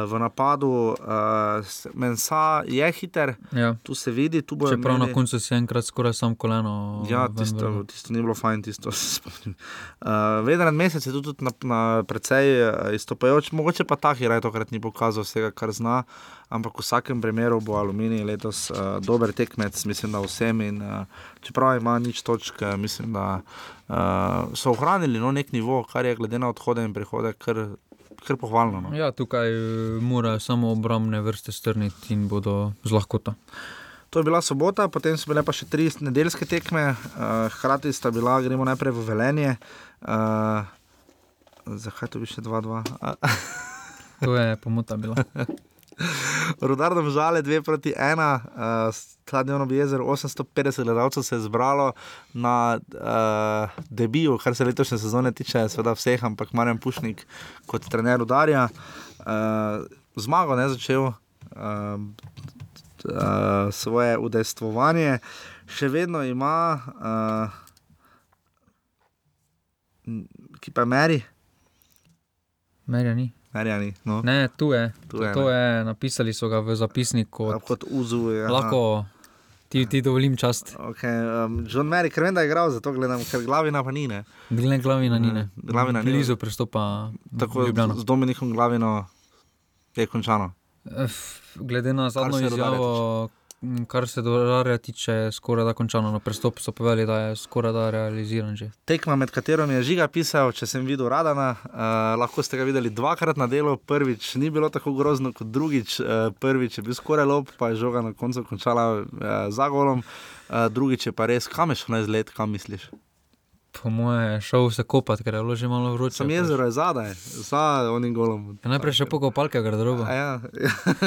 v napadu uh, Mensa je hiter, Ja. tu se vidi, tu Čeprav na koncu si enkrat skoraj sam koleno. Ja, tisto, tisto ni bilo fajn, tisto spomnim. Uh, Vedran mesec je tu tudi na, na precej uh, izstopajoč, mogoče pa ta hira tokrat ni pokazal vsega, kar zna, ampak v vsakem primeru bo Aluminij letos uh, dober tekmec, mislim, da vsem. In, uh, čeprav ima nič točk, uh, mislim, da uh, so ohranili no, nek nivo, kar je glede na odhode in prihode kar, kar pohvalno. No. Ja, tukaj eh, morajo samo obrambne vrste strniti in bodo z lahkoto. To je bila sobota, potem so bile pa še tri nedeljske tekme, uh, hkrati sta bila, gremo najprej v Velenje. Uh, zakaj to bi še 2-2? To je pomota bila. Rudarno žale 2 proti 1, uh, stadion ob jezeru 850 gledalcev se je zbralo na uh, debiju, kar se letošnje sezone tiče, seveda vseh, ampak Marjan Pušnik kot trener udarja. Uh, zmago ne začel. Uh, Uh, svoje udejstvovanje, še vedno ima, uh, ki pa meri, Merja ni. merja ni. No. Ne, tu je. Tu je, to je, napisali so ga v zapisniku. Ja, Kot uzu je. aha. Lahko ti, ti dovolim čast. Okay, um, John Mary, ker vem, da je igral, zato gledam, ker glavina pa ni. Ne? Glede glavina ni. ne. Glavina ni. Blizu prestopa Tako Ljubljano. z Dominikom glavino je končano. F- Glede na zadnjo izjavo, kar se Rudarja tiče, je skoraj da končano. Na prestop so povedali, da je skoraj da realiziran že. Tekma, med katero je žiga pisal, če sem videl Radana, uh, lahko ste ga videli dvakrat na delu. Prvič ni bilo tako grozno kot drugič, uh, prvič je bil skoraj lob, pa je žoga na koncu končala uh, za golom, uh, drugič je pa res, kam je šel na izlet, kam misliš? Po moje je šel se kopati, ker je bilo že malo vroče. Sam jezero je zadaj, za onim golom. Je najprej še pokopalke garderoba. A Ja,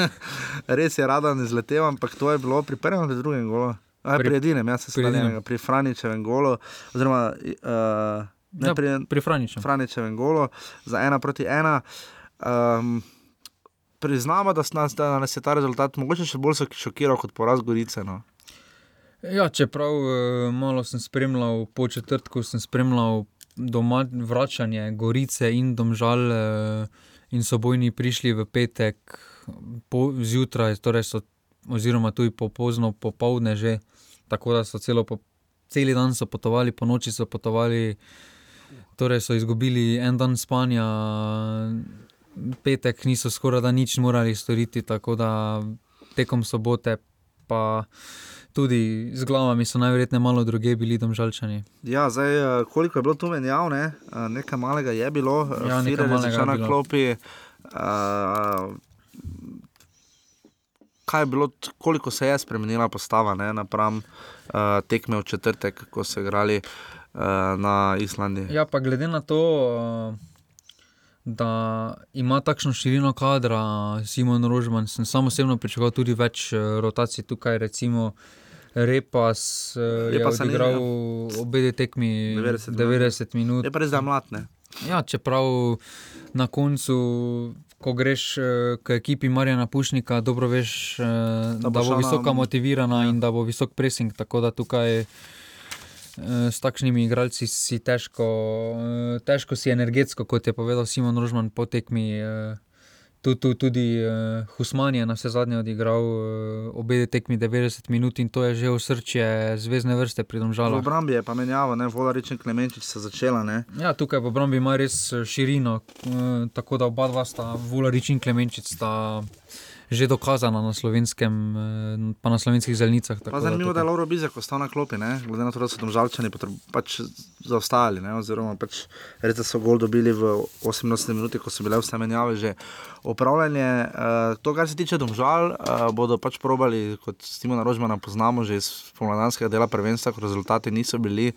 res je Radan izletel, ampak to je bilo pri prvem ali drugem golu. A, pri, Pri- edinem, jaz se pri spomnim, edinem. pri Franičevem golu, oziroma uh, ne Ja, pri, pri Franiču. Franičevem golu za ena proti ena. Um, priznamo, da, nas, da nas je ta rezultat mogoče še bolj šok- šokiral kot poraz Gorice. No. Ja, čeprav eh, malo sem spremljal, po četrtku sem spremljal doma vračanje Gorice in domžal, eh, in so bojni prišli v petek po, zjutraj, torej so, oziroma tudi popozno popovdne že, tako da so celo po, celi dan so potovali, po noči so potovali, torej so izgubili en dan spanja. petek niso skoraj da nič morali storiti, tako da tekom sobote pa tudi z glavami so najverjetneje malo druge bili domžalčani. Ja, zdaj, eh, koliko je bilo tu menjav, ne? Eh, nekaj malega je bilo, Ja, nekaj malega na klopi. Uh, kaj je bilo, koliko se je spremenila postava ne, napram uh, tekme v četrtek, ko so igrali uh, na Islandiji? Ja, pa glede na to, eh, da ima takšno širino kadra Simon Rožman, sem sam osebno pričakoval tudi več eh, rotacij tukaj, recimo. Repas eh, je Repasa ni, odigral ja. obe tekmi 90 90 minut. 90 minut. Je pa res, da je mlad, ne? Ja, čeprav na koncu, ko greš eh, k ekipi Marjana Pušnika, dobro veš, eh, da, bo visoka motivirana in da bo visok pressing. Tako da tukaj s takšnimi igralci si težko, težko si energetsko, kot je povedal Simon Rožman po tekmi. Tu, tu, tudi uh, Husman je na vse zadnje odigral uh, obe tekmi 90 minut in to je že osrčje zvezdne vrste pri V obrambi je pa menjava, ne, Volarič in Klemenčič se začela, ne. Ja, tukaj v obrambi ima res eh, širino, eh, tako da oba dva sta, Vularič in Klemenčič, sta že dokazana na slovenskem, eh, pa na slovenskih zelnicah. Pa zanimivo, da je Lauro Bizek ostal na klopi, ne? glede na to, da so tam žalčani pač zaostajali, ne? oziroma pač res da so gol dobili v 88 minuti, ko so bile vse menjave že opravljene. Uh, to, kar se tiče domžal, uh, bodo pač probali, kot Simona Rožmana poznamo že iz pomladanskega dela prvenstva, ko rezultati niso bili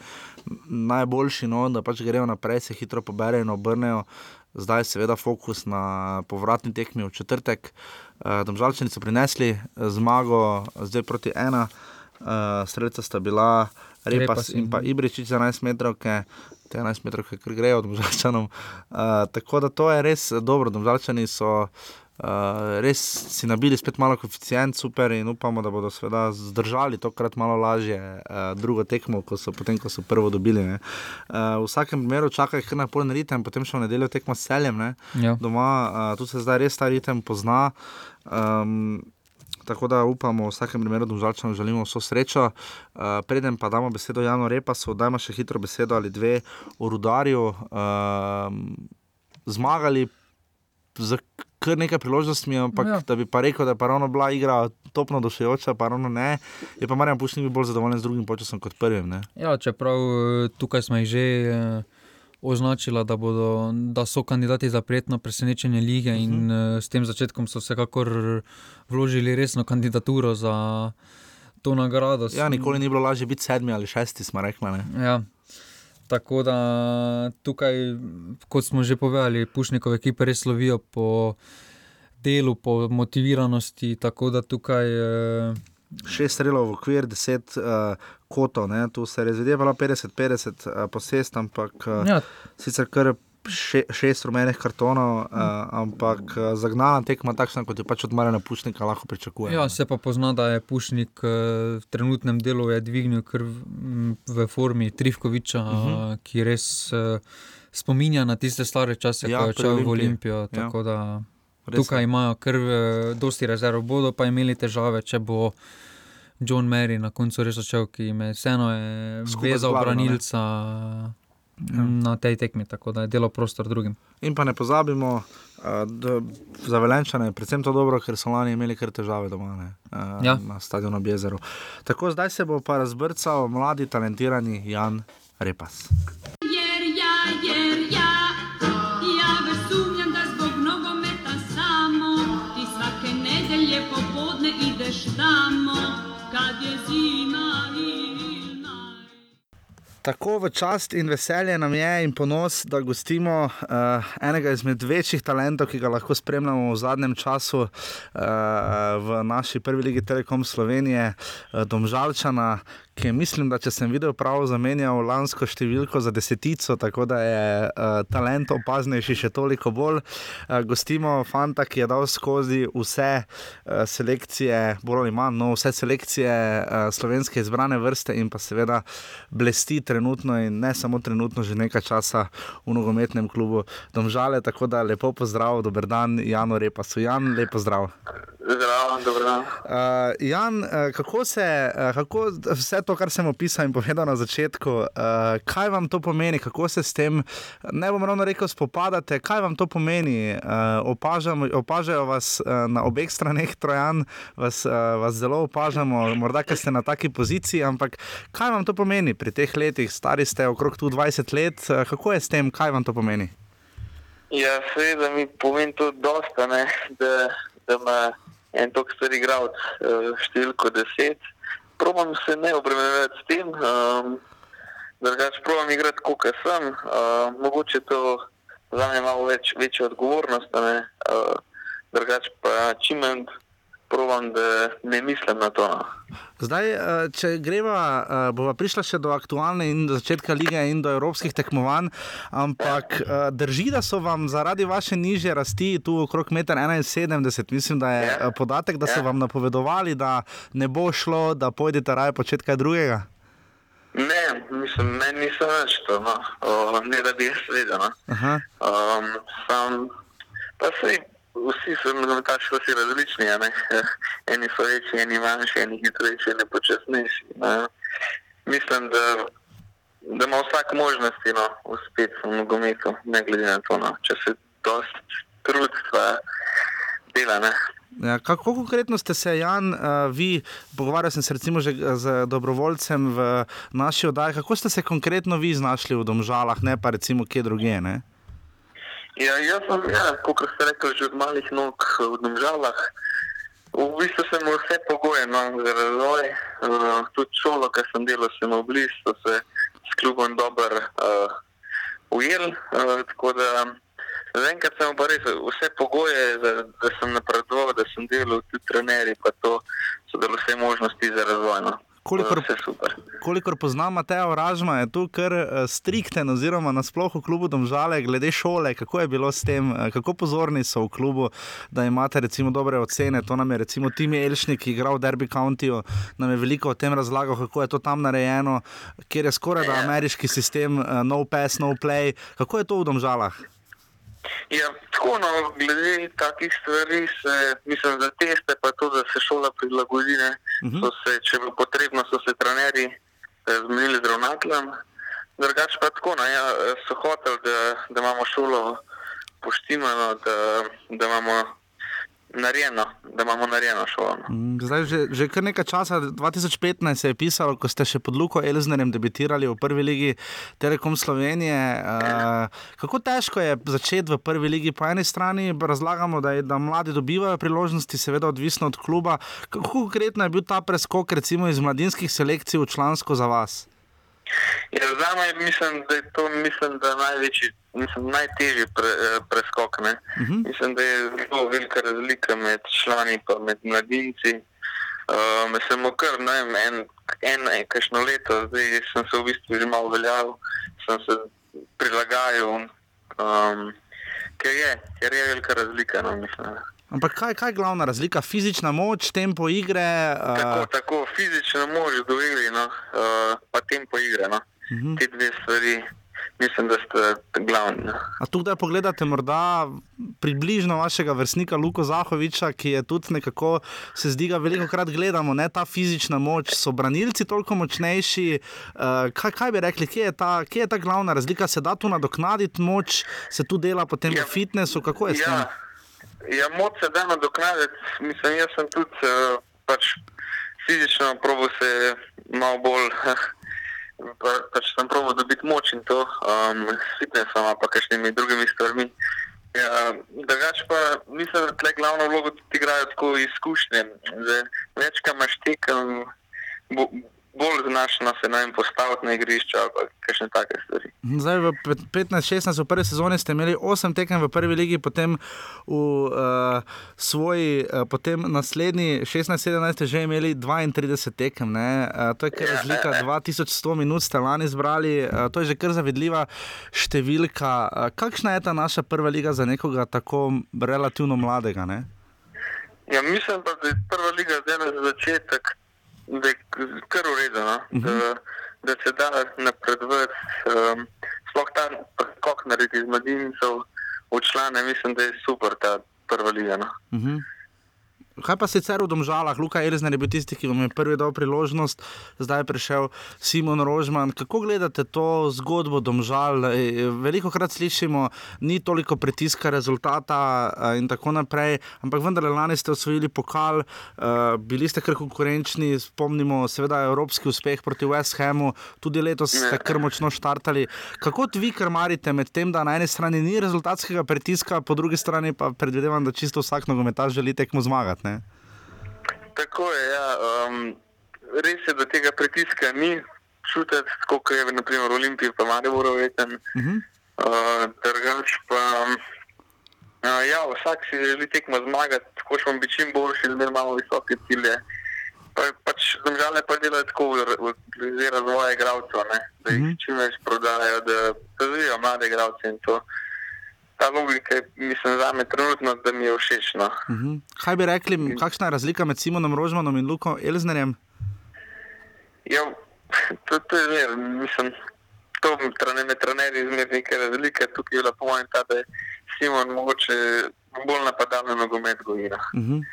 najboljši, no, da pač grejo naprej, se hitro poberejo in obrnejo. Zdaj, seveda, fokus na povratni tekmi v četrtek. Uh, Domžalčani so prinesli eh, zmago, zdaj proti ena, uh, streljca sta bila Repas, Repas in pa Ibričič za 11 metrov, te 11 metrov, ki grejo Domžalčanom. Uh, tako da to je res dobro, Domžalčani so. Uh, res si nabili spet malo koeficient, super, in upamo, da bodo seveda zdržali tokrat malo lažje uh, drugo tekmo, ko so, potem, ko so prvo dobili. ne. Uh, v vsakem primeru čakajo kar naporen ritem, potem še v nedeljo tekmo s celjem, ne, Ja. doma, uh, tu se zdaj res ta ritem pozna. Um, Tako da upamo, v vsakem primeru, da žalčano želimo vso srečo. Uh, preden pa damo besedo Janu Repasu, dajmo še hitro besedo ali dve o rudarju. Um, zmagali z kar nekaj priložnostmi, ampak ja. Da bi pa rekel, da je pa ravno bila igra topno došejoča, pa ravno ne. Je pa Marjan Pušnik bil bolj zadovoljen z drugim počasom kot prvim. Ne? Ja, čeprav eh, tukaj smo jih že eh, označili, da, bodo, da so kandidati za prijetno presenečenje lige, uh -huh. in eh, s tem začetkom so vsekakor vložili resno kandidaturo za to nagrado. Ja, nikoli ni bilo lažje biti sedmi ali šesti, smo rekli. Ne? Ja. Tako da tukaj, kot smo že povedali, Pušnikove ekipe res slovijo po delu, po motiviranosti. Tako da tukaj. Eh, Šest strelov v okvir, deset uh, kotov, ne? tu se je razvidevalo 50-50 uh, posest, ampak uh, Ja. sicer kar še, šest rumenih kartonov, uh, ampak uh, zagnana tekma, takšna kot jo pač od Marjana Pušnika lahko pričakuje. Ja, se pa pozna, da je Pušnik eh, v trenutnem delu je dvignil kar v- formi Trivkoviča, uh Mhm. -huh. ki res eh, spominja na tiste stare čase, Ja, ko je šel v. Olimpijo. Ja. Da tukaj je. imajo kar eh, dosti rezerv, bodo pa imeli težave, če bo. John Mary na koncu res začel, ki je vseeno je vezal Glavino, ne? Branilca na tej tekmi, tako da je delo prostor drugim. In pa ne pozabimo, uh, da za Velenčane je predvsem to dobro, ker so lani imeli kar težave doma ne, uh, Ja. na stadionu ob jezeru. Tako zdaj se bo pa razbrcal mladi, talentirani Jan Repas. Tako v čast in veselje nam je in ponos, da gostimo uh, enega izmed večjih talentov, ki ga lahko spremljamo v zadnjem času uh, v naši prvi ligi Telekom Slovenije, uh, Domžalčana, ki je, mislim, da če sem videl prav, zamenjal lansko številko za desetico, tako da je uh, talent opaznejši še toliko bolj. Uh, gostimo fanta, ki je dal skozi vse uh, selekcije, bolj ali manj, no, vse selekcije uh, slovenske izbrane vrste in pa seveda blesti trenutno in ne samo trenutno, že nekaj časa v nogometnem klubu Domžale. Tako da lepo pozdrav, dober dan, Jano Repasu. Jan, lepo zdrav. Zdravo, dobro. Uh, Jan, uh, kako se, uh, kako vse to, kar sem opisal in povedal na začetku, uh, kaj vam to pomeni, kako se s tem, ne bom ravno rekel, spopadate, kaj vam to pomeni? Uh, opažam, opažajo vas uh, na obeh straneh Trojan, vas, uh, vas zelo opažamo, morda, ker ste na taki poziciji, ampak kaj vam to pomeni pri teh letih, stari ste okrog tu 20 let, uh, kako je s tem, kaj vam to pomeni? Ja, seveda mi pomeni to dosta, ne, da, da ima en tok star igralec številko deset. Probam se ne obremenjevati s tem, um, drugače probam igrati, kot sem. Uh, mogoče to za me malo več, večja odgovornost, uh, drugače pa čim manj probam, da ne mislim na to. No. Zdaj, če greva, bova prišla še do aktualne in do začetka lige in do evropskih tekmovanj, ampak drži, da so vam zaradi vaše nižje rasti, tu okrog 1,71 m, mislim, da je podatek, da so vam napovedovali, da ne bo šlo, da pojdete raje početi kaj drugega. Ne, mislim, meni niso več to, no. o, ne da bi jaz vedel. No. Um, sam, pa sej, vsi so nogometaši vsi različni, ne? eni so večji, eni manjši, eni hitrejši, eni počasnejši. Ne? Mislim, da, da ima vsak možnosti no, uspeti v nogometu, ne glede na to, no. če se dosti trudstva dela. Ne? Ja, kako konkretno ste se, Jan, uh, vi, pogovarjal sem se recimo že z dobrovoljcem v naši oddaji, kako ste se konkretno vi znašli v Domžalah, ne pa recimo kje drugje? Ne? Ja, jaz sem, ja, kot ste rekli, že od malih nog v Domžalah. V bistvu sem imel vse pogoje no, za razvoj, uh, tudi šolo, ki sem delal, sem imel blizu, se s klubom dobro uh, ujel. Uh, tako da zaenkrat sem pa res vse pogoje, da, da sem napredoval, da sem delal, tudi trenerji, pa to so dali vse možnosti za razvoj. No. Kolikor, kolikor poznam Mateja Oražma, je tu kar strikten, oziroma nasplošno v klubu Domžale, glede šole, kako je bilo s tem, kako pozorni so v klubu, da imate recimo dobre ocene. To nam je recimo Timi Elšnik, ki igra v Derby Countyju, nam je veliko o tem razlagal, kako je to tam narejeno, kjer je skoraj da ameriški sistem, no pass, no play. Kako je to v Domžalah? Ja, tako no, glede takih stvari, se, mislim, za teste, pa to, da se šola prilagodi. Uh -huh. se, če bo potrebno, so se trenerji zmenili z ravnateljem. Drugače pa tako, no, ja, so hoteli, da, da imamo šolo poštimano, da, da imamo narejeno, da imamo narejeno šolo. No. Zdaj, že, že kar nekaj časa, 2015 se je pisalo, ko ste še pod Luko Elznerjem debitirali v prvi ligi Telekom Slovenije. Uh, kako težko je začeti v prvi ligi? Po eni strani razlagamo, da, je, da mladi dobivajo priložnosti, seveda odvisno od kluba. Kako konkretno je bil ta preskok iz mladinskih selekcij v člansko za vas? Ja, za me mislim, da je to mislim, da največji, mislim, najtežji pre, preskok. Uh -huh. Mislim, da je zelo velika razlika med člani in med mladinci. Uh, sem kar ne vem, en, en, kakšno leto, zdaj sem se v bistvu že malo uveljavil, sem se prilagajal, um, ker, je, ker je velika razlika. No, mislim, Ampak kaj, kaj je glavna razlika? Fizična moč, tempo igre? Uh... Tako, tako, fizična moč do igre, no, uh, pa tempo igre. No. Uh -huh. Te dve stvari, mislim, da sta glavni. A tu, da pogledate, morda približno vašega vrstnika Luka Zahoviča, ki je tudi nekako, se zdi, da veliko krat gledamo, ne ta fizična moč, so branilci toliko močnejši. Uh, kaj, kaj bi rekli, kje je, ta, kje je ta glavna razlika? Se da tu nadoknaditi moč, se tu dela potem ja. v fitnessu, kako je s tem? Ja. Moč se da nadoknaditi. Mislim, jaz sem tudi uh, pač fizično probo se malo bolj, pa, pač sem probo dobiti moč in to, um, s fitnessom, pa kakšnimi drugimi stvarmi. Ja, drugač pa mislim, da tle glavno vlogo tudi igrajo tako izkušnje. Več, kam imaš tekem, bo, bolj znašno se naj postaviti na igrišče ali kakšne take stvari. Zdaj v 15-16 v prvi sezoni ste imeli 8 tekem v prvi ligi, potem v uh, svoji, uh, potem naslednji 16-17 ste že imeli 32 tekem. Uh, to je kar razlika, 2100 minut ste lani zbrali, uh, to je že kar zavidljiva številka. Uh, kakšna je ta naša prva liga za nekoga tako relativno mladega? Ne? Ja, mislim pa, da je prva liga zdaj za začetek da je kar urejeno, no? uh -huh. da, da se da napredovati. Um, sploh ta preskok narediti iz mladincev v člane, mislim, da je super ta prva liga. No? Uh -huh. Kaj pa sicer v Domžalah, Luka Elizner je bil tisti, ki vam je prvi dal priložnost, zdaj je prišel Simon Rožman. Kako gledate to zgodbo Domžal? Veliko krat slišimo, ni toliko pritiska rezultata in tako naprej, ampak vendar lani ste osvojili pokal, bili ste kar konkurenčni, spomnimo seveda evropski uspeh proti West Hamu, tudi letos ste kar močno štartali. Kako vi krmarite med tem, da na eni strani ni rezultatskega pritiska, po drugi strani pa predvidevam, da čisto vsak nogometaš želi tekmo zmagati? Ne? Tako je, ja. Um, res je, da tega pritiska ni čutiti, kot je naprimer v Olimpiji, pa Maribor, verjetno. Uh -huh. uh, drugač pa, uh, ja, vsak si želi tekmo zmagati, hočemo biti čim boljši, da imamo visoke cilje. Pa, pač države pa delajo tako, glede razvoja igralcev, da jih uh -huh. čim več prodajajo, da razvijajo mlade igralce in to. Ta logika je, mislim, za me trenutno, da mi je všeč. No. Uh -huh. Kaj bi rekli, kakšna je razlika med Simonom Rožmanom in Luko Elznerjem? Ja, to, to je zmer, mislim, to trane, med trenerji zmer neke razlike. Tukaj je bila po mojem ta, da je Simon mogoče bolj napadalno nogomet govina. Uh -huh.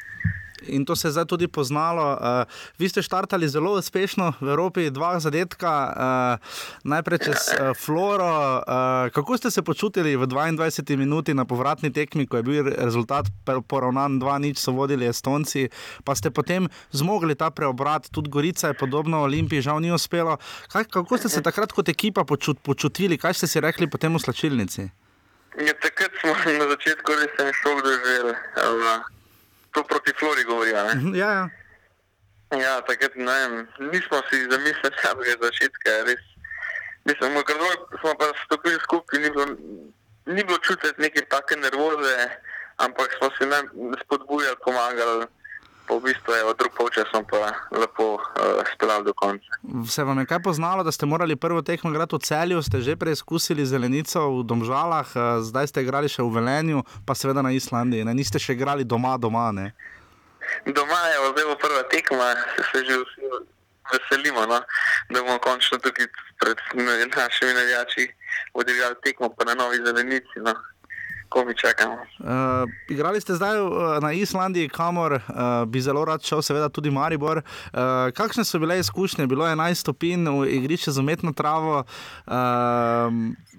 In to se je zdaj tudi poznalo. Uh, vi ste štartali zelo uspešno v Evropi, dva zadetka, uh, najprej čez uh, Floro. Uh, kako ste se počutili v 22 minuti na povratni tekmi, ko je bil rezultat poravnan 2-0, so vodili Estonci, pa ste potem zmogli ta preobrat, tudi Gorica je podobno Olimpiji, žal ni uspelo. Kaj, kako ste se takrat kot ekipa počut, počutili, kaj ste si rekli potem v slačilnici? Ja, takrat smo na začetku res šok doživeli. To proti Flori govorijo. Ne? Ja, ja. ja takrat ne vem, nismo si zamislili samega začetka. Res. Mislim, ker smo pa stopili skupaj, ni bilo, ni bilo čutiti neke take nervoze, ampak smo se nam spodbujali, pomagali. Pa v bistvu je od drugega polčasa pa lepo uh, speljali do konca. Se vam je kaj poznalo, da ste morali prvo tekmo igrati v celju, ste že preizkusili zelenico v Domžalah, uh, zdaj ste igrali še v Velenju, pa seveda na Islandiji, ne? niste še igrali doma, doma. Ne? Doma je zdaj prva tekma, se, se že vsi veselimo, no? da bomo končno tukaj pred našimi navijači odigrali tekmo pa na novi zelenici. No? Ko mi čakamo. Uh, igrali ste zdaj uh, na Islandiji, kamor uh, bi zelo rad šel, seveda tudi Maribor. Uh, kakšne so bile izkušnje? Bilo je 11 stopinj v igrišču z umetno travo. Uh,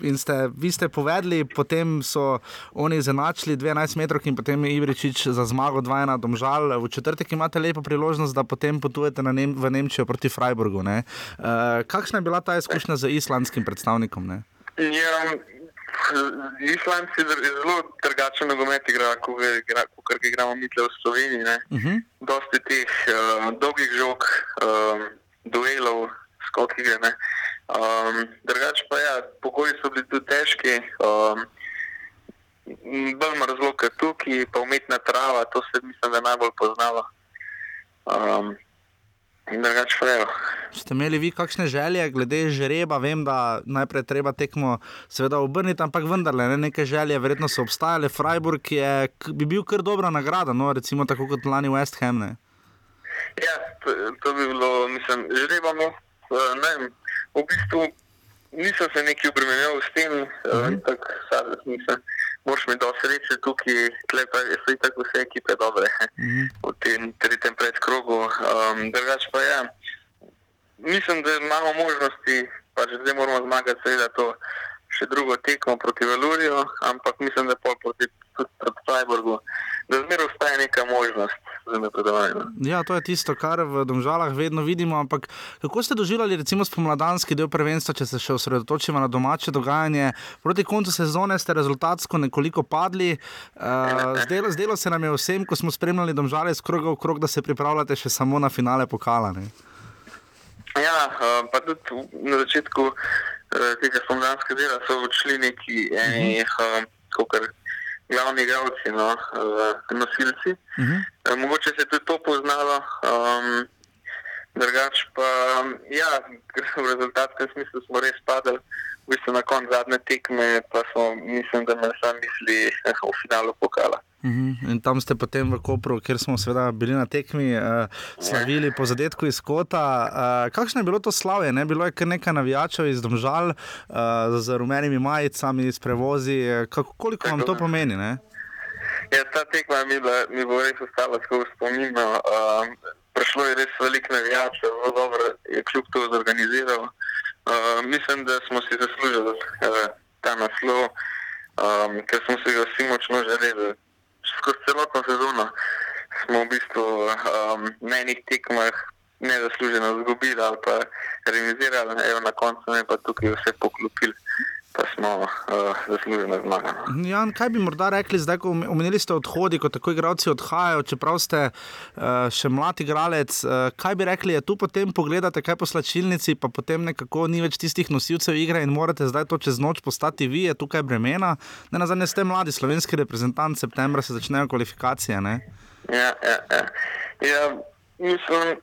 in ste, vi ste povedali, potem so oni zanačili 12 metrov in potem je Ibričič za zmago 2-1 domžal. V četrtek imate lepo priložnost, da potem potujete Nem v Nemčijo proti Freiburgu. Uh, kakšna je bila ta izkušnja z islandskim predstavnikom? Ne? Ja, Islandci je zelo drugačen nogomet, kot ga igramo mi v Sloveniji. Uh -huh. Dosti teh uh, dolgih žog, um, duelov, skokov. Um, drugače pa ja, pogoji so bili tudi težki. Um, Bolj ima razloga tukaj, pa umetna trava, to se mislim, da najbolj poznalo. Um, Drugač, Ste imeli vi kakšne želje glede žreba? Vem, da najprej treba tekmo seveda obrniti, ampak vendarle ne, neke želje verjetno so obstajale. Freiburg je, bi bil kar dobra nagrada, no, recimo tako kot lani West Ham. Ne? Ja, to, to bi bilo, mislim, žrebamo. Eh, ne, v bistvu nisem se neki obremenil s tem, uh -huh. tako sad nisem moraš imeti dosti sreče tukaj, tle pa so tako vse ekipe dobre mm -hmm. v tem tretjem predkrogu. Um, drugač pa ja, mislim, da imamo možnosti, pa že zdaj moramo zmagati, seveda to še drugo tekmo proti Valuriju, ampak mislim, da pol proti, proti Freiburgu, da zmeraj obstaja neka možnost. Ja, to je tisto, kar v Domžalah vedno vidimo. Ampak kako ste doživljali, recimo, spomladanski del prvenstva, če se še osredotočimo na domače dogajanje? Proti koncu sezone ste rezultatsko nekoliko padli. Uh, zdelo, zdelo se nam je vsem, ko smo spremljali Domžale z kroga v krog, da se pripravljate še samo na finale pokala. Ne? Ja, uh, pa tudi na začetku uh, tega spomladanskega dela so odšli neki, eni, uh, kot glavni igralci, no, uh, nosilci. Uh -huh. uh, mogoče se je tudi to poznalo, um, drugače pa ja, v rezultatskem smislu smo res padali. V bistvu na koncu zadnje tekme, pa smo, mislim, da me sami mislili eh, v finalu pokala. Uh mhm. -huh. In tam ste potem v Kopru, kjer smo seveda bili na tekmi, uh, slavili po zadetku iz Kota. Uh, kakšno je bilo to slavje? Ne? Bilo je kar nekaj navijačev iz Domžal uh, z rumenimi majicami, s prevozi. Kako, koliko vam to pomeni? Ne? Ja, ta tekma mi, bila, mi bo res ostala skozi spomin. Um, prišlo je res veliko navijačev, zelo dobro je kljub to zorganiziral. Uh, mislim, da smo si zaslužili uh, ta naslov, um, ker smo si ga vsi močno želeli. Skozi celotno sezono smo v bistvu um, na enih tekmah nezasluženo izgubili ali pa remisirali, evo na koncu je pa tukaj vse poklopili pa smo uh, zaslužili zmago. No. Jan, kaj bi morda rekli, zdaj, ko omenili ste odhodi, ko tako igravci odhajajo, čeprav ste uh, še mlad igralec, uh, kaj bi rekli, je tu potem pogledate, kaj po slačilnici, pa potem nekako ni več tistih nosilcev igre in morate zdaj to čez noč postati vi, je tukaj bremena. Ne na zadnje ste mladi slovenski reprezentant, septembra se začnejo kvalifikacije. Ne? Ja, ja, ja. ja mislim,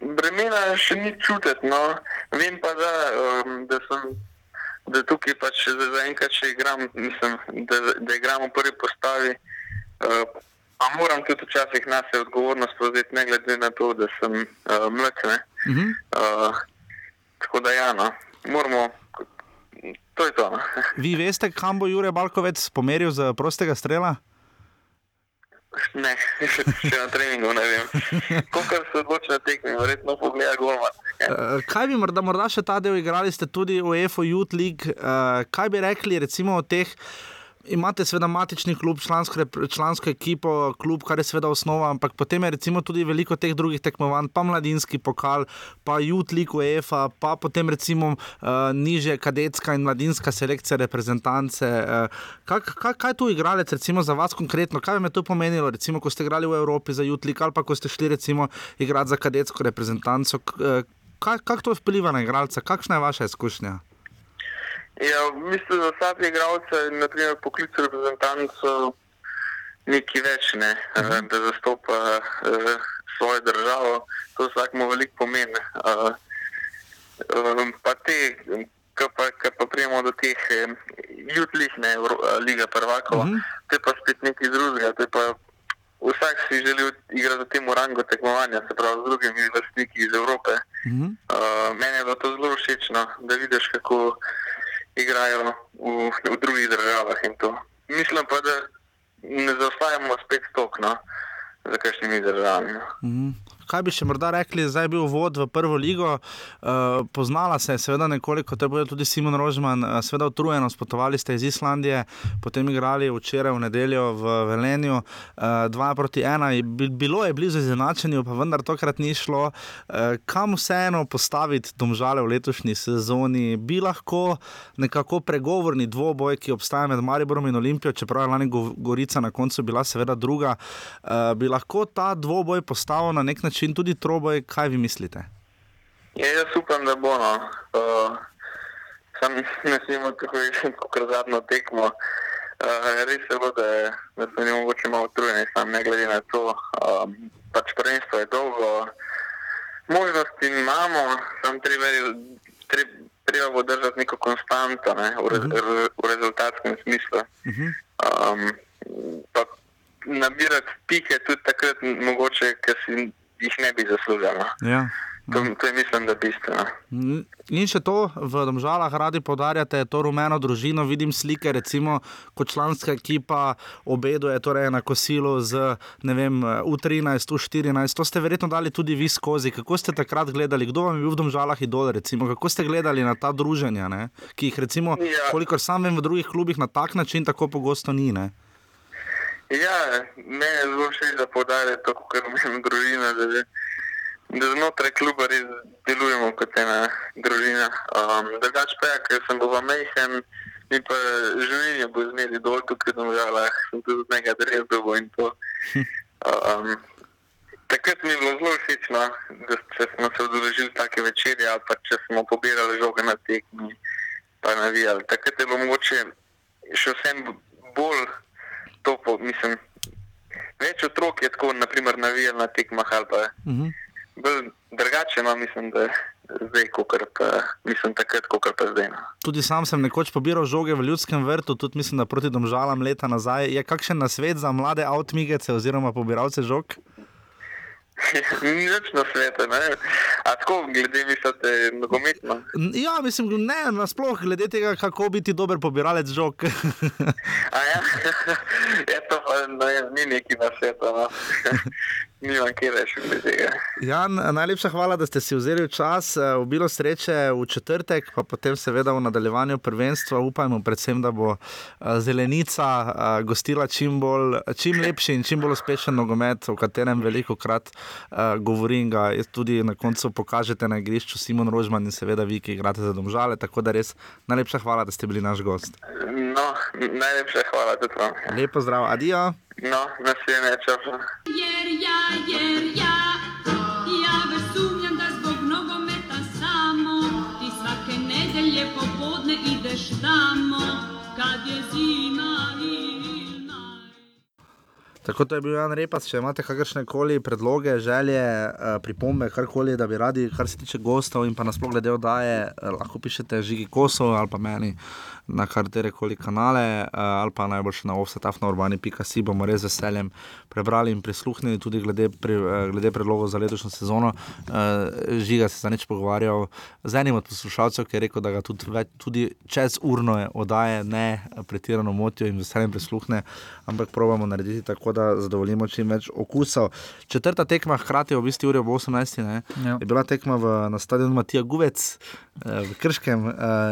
bremena še ni čutiti, no. vem pa, da, um, da sem da tukaj pač za enkrat še igram, mislim, da, da igram v prvi postavi. Uh, pa moram tudi včasih na sebe odgovornost prevzeti, ne glede na to, da sem uh, mlad. Uh -huh. uh, tako da ja, no, moramo. To je to. No. Vi veste, kam bo Jurek Balkovec pomeril za prostega strela? Ne, še na treningu ne vem. Ko se odloči na tekmi, verjetno pogleda golman. Uh, kaj bi morda, morda še ta del igrali, ste tudi v EFO Youth League? Uh, kaj bi rekli recimo o teh? imate seveda matični klub, člansko, člansko ekipo, klub, kar je seveda osnova, ampak potem je recimo tudi veliko teh drugih tekmovanj, pa mladinski pokal, pa Jutlik, UEFA, pa potem recimo uh, niže kadetska in mladinska selekcija reprezentance. Uh, kaj, kaj, kaj tu igralec recimo za vas konkretno, kaj vam je to pomenilo, recimo, ko ste igrali v Evropi za Jutlik ali pa ko ste šli recimo igrati za kadetsko reprezentanco? Uh, kako to vpliva na igralca, kakšna je vaša izkušnja? Ja, mislim, da vsak igralec, naprimer poklic reprezentant, so neki več, ne, uh -huh. da zastopa uh, svojo državo. To vsakmo veliko pomeni. Uh, um, pa te, ki pa, pa prijemo do teh jutlih, ne, Liga prvakov, uh -huh. te pa spet nekaj drugega. Vsak si želi igrati v tem rangu tekmovanja, se pravi z drugimi vrstniki iz Evrope. Uh -huh. uh, meni je bilo to zelo všeč, no, da vidiš, kako igrajo v, v drugih državah. Mislim pa, da ne zaostajamo spet stokno za kakšnimi državami. No. Mm -hmm kaj bi še morda rekli, zdaj je bil vod v prvo ligo, uh, poznala se je, seveda, nekoliko, to je bil tudi Simon Rožman, uh, seveda, utrujeno, spotovali ste iz Islandije, potem igrali včeraj v nedeljo v Velenju, uh, dva proti ena, je, bilo je blizu izenačenju, pa vendar tokrat ni šlo. Uh, kam vseeno postaviti domžale v letošnji sezoni, bi lahko nekako pregovorni dvoboj, ki obstaja med Mariborom in Olimpijo, čeprav je lani Gorica na koncu bila seveda druga, uh, bi lahko ta dvoboj postavil na nek način način tudi troboj, kaj vi mislite? Ja, jaz upam, da bo. No. Uh, sam ne smemo tako reči, kot zadnjo tekmo. Uh, res je, bo, da, da smo ne mogoče malo utrujeni, sam ne glede na to. Um, pač prvenstvo je dolgo, možnosti imamo, sam treba, treba, treba bo držati neko konstanto ne, v, re, uh -huh. v rezultatskem smislu. Uh -huh. um, nabirati pike tudi takrat, mogoče, ker si jih ne bi zaslužila. Ja. To, to je, mislim, da bistveno. In še to, v Domžalah radi podarjate to rumeno družino. Vidim slike, recimo, kot članska ekipa obeduje torej na kosilu z vem, U13, U14. To ste verjetno dali tudi vi skozi. Kako ste takrat gledali, kdo vam je bil v Domžalah idol? Recimo? Kako ste gledali na ta druženja, ne? ki jih, recimo, ja. kolikor sam vem, v drugih klubih na tak način tako pogosto ni? Ne? Ja, me je zelo všeč, da podarite to, kar imamo družina, da, da znotraj kluba res delujemo kot ena družina. Um, Drugač pa ja, ker sem bil majhen in pa življenje bo zmeri dol, tukaj sem žala, sem tudi od nekaj drezdov in to. Um, takrat mi je bilo zelo všeč, no, da če smo se odložili take večerje ali pa če smo pobirali žoge na tekmi, pa navijali. Takrat je bilo mogoče še vsem bolj to, po, mislim, več otrok je tako, naprimer, navijal na tekmah ali pa uh mhm. -huh. drugače, no, mislim, da zdaj, kot pa, mislim, takrat, kot pa zdaj. No. Tudi sam sem nekoč pobiral žoge v ljudskem vrtu, tudi mislim, da proti domžalam leta nazaj. Je kakšen nasvet za mlade avtomigece oziroma pobiralce žog? Nič na svetu, ne. A tako, glede mislite, nogometno? Ja, mislim, ne, nasploh, glede tega, kako biti dober pobiralec žog. A ja, je to ne, ni neki na svetu, no. Nimam kje reči glede tega. Jan, najlepša hvala, da ste si vzeli čas, eh, v bilo sreče v četrtek, pa potem seveda v nadaljevanju prvenstva. Upajmo predvsem, da bo eh, zelenica eh, gostila čim, bolj, čim lepši in čim bolj uspešen nogomet, o katerem veliko krat govorim. Ga tudi na koncu pokažete na igrišču Simon Rožman in seveda vi, ki igrate za domžale. Tako da res najlepša hvala, da ste bili naš gost. No, najlepša hvala tudi vam. Lepo zdrav, adijo. No, naslednje časa. Jer ja, jer ja, ja već sumnjam da zbog nogometa samo. Ti svake nedelje popodne ideš tamo kad je zima Tako da je bil Jan Repas, če imate kakršne koli predloge, želje, eh, pripombe, karkoli, da bi radi, kar se tiče gostov in pa nasploh glede oddaje, eh, lahko pišete žigi kosov ali pa meni na katere koli kanale, uh, ali pa najboljše na offsetafnourbani.si bomo res veseljem prebrali in prisluhnili tudi glede, pri, uh, glede predlogov za letošnjo sezono. Uh, Žiga se je za nič pogovarjal z enim od poslušalcev, ki je rekel, da ga tudi, več, tudi čez urno je oddaje ne pretirano motijo in veseljem prisluhne, ampak probamo narediti tako, da zadovoljimo čim več okusov. Četrta tekma, hkrati ob isti uri ob 18. Ne, ja. je bila tekma v, na stadionu Matija Guvec v Krškem,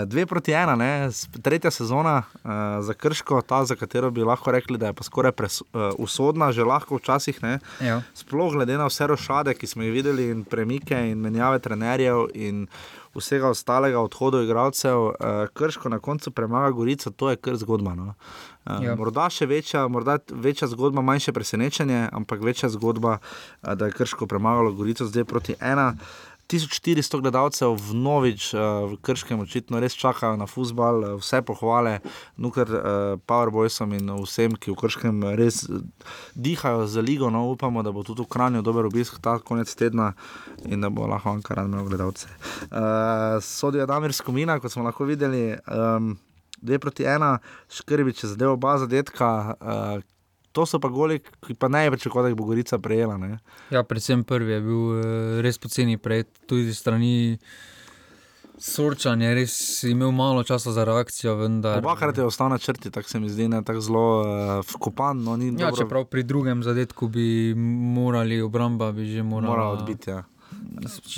dve proti ena. Ne, tretja sezona uh, za Krško, ta, za katero bi lahko rekli, da je pa skoraj pres, uh, usodna, že lahko včasih ne. Ja. Sploh glede na vse rošade, ki smo jih videli, in premike, in menjave trenerjev, in vsega ostalega odhodu igralcev, uh, Krško na koncu premaga Gorico, to je kar zgodba. No. Uh, ja. Morda še večja, morda večja zgodba, manjše presenečenje, ampak večja zgodba, uh, da je Krško premagalo Gorico zdaj proti ena. 1400 gledalcev v Novič, eh, v Krškem, očitno res čakajo na futbal, eh, vse pohvale, nuker uh, Powerboysom in vsem, ki v Krškem res dihajo za ligo. No, upamo, da bo tudi v Kranju dober obisk ta konec tedna in da bo lahko Ankara imel gledalce. Uh, Sodijo Damir Skomina, kot smo lahko videli. Um, Dve proti ena, škrbič je zadeval oba zadetka, uh, to so pa goli, ki pa ne je kot da jih bo Gorica prejela. Ne? Ja, predvsem prvi je bil eh, res poceni prej, tudi strani. Sorčan je res imel malo časa za reakcijo. Vendar... Obakrat je ostal na črti, tako se mi zdi, ne tako zelo uh, vkopan. No, ja, čeprav pri drugem zadetku bi morali, obramba bi že morala Mora odbiti. Ja.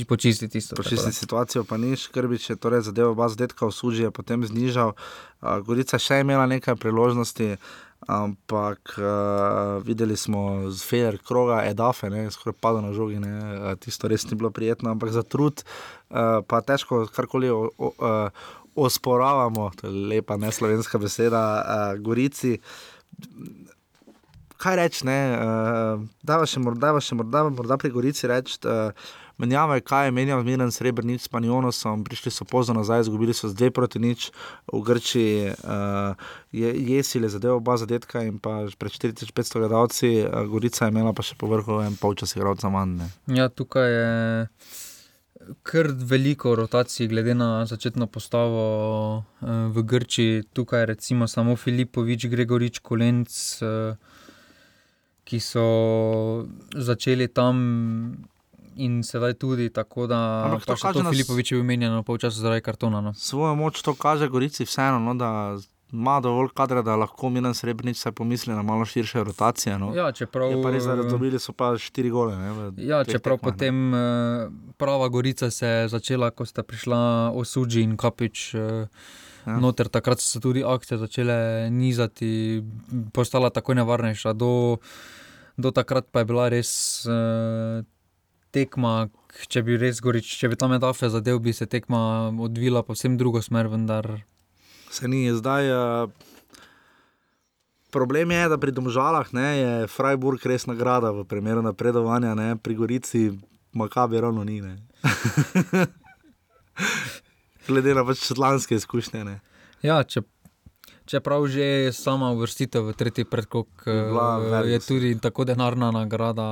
Počistiti tisto. Počistiti situacijo, pa ni škrbič, če torej zadevo oba zadetka v suži, je potem znižal. Uh, Gorica še je imela nekaj priložnosti. Uh, Ampak uh, videli smo z Fejer, kroga, edafe, skoraj pada na žogi, ne? Eh, tisto res ni bilo prijetno, ampak za trud, uh, pa težko karkoli o, o, uh, osporavamo, to je lepa ne slovenska beseda, uh, Gorici. Kaj reči, uh, da vas še morda, morda, morda pri Gorici reči. Uh, menjave, kaj je menjal, miren srebrnic, pa njono so prišli so pozno nazaj, izgubili so zdaj proti nič v Grči, uh, je, jesile zadevo oba zadetka in pa pred 4500 gledalci, uh, Gorica je imela pa še povrhu en polčas igralca manj. Ne. Ja, tukaj je. Ker veliko rotacij, glede na začetno postavo v Grči, tukaj recimo samo Filipovič, Gregorič, Kolenc, ki so začeli tam in sedaj tudi tako, da Ampak to kaže na Filipoviču umenjeno pol časa zaradi kartona. No. Svojo moč to kaže Gorici vseeno, no, da ima dovolj kadra, da lahko Milan Srebrenic se pomisli na malo širše rotacije. No. Ja, čeprav je pa res, da dobili so pa štiri gole. Ne, ja, čeprav tekmah, potem ne. Eh, prava Gorica se je začela, ko sta prišla Osuđi in Kapič. Eh, ja. Noter, takrat so se tudi akcije začele nizati, postala tako nevarnejša. Do, do takrat pa je bila res uh, tekma, če bi res gorič, če bi tam etafe zadev, bi se tekma odvila povsem drugo smer, vendar. Se ni zdaj. Uh... Problem je, da pri domžalah ne, je Freiburg res nagrada v primeru napredovanja, ne, pri Gorici, makabi ravno ni. Glede na pač članske izkušnje. Ne. Ja, če, čeprav že sama uvrstitev v tretji predkok je tudi tako denarna nagrada.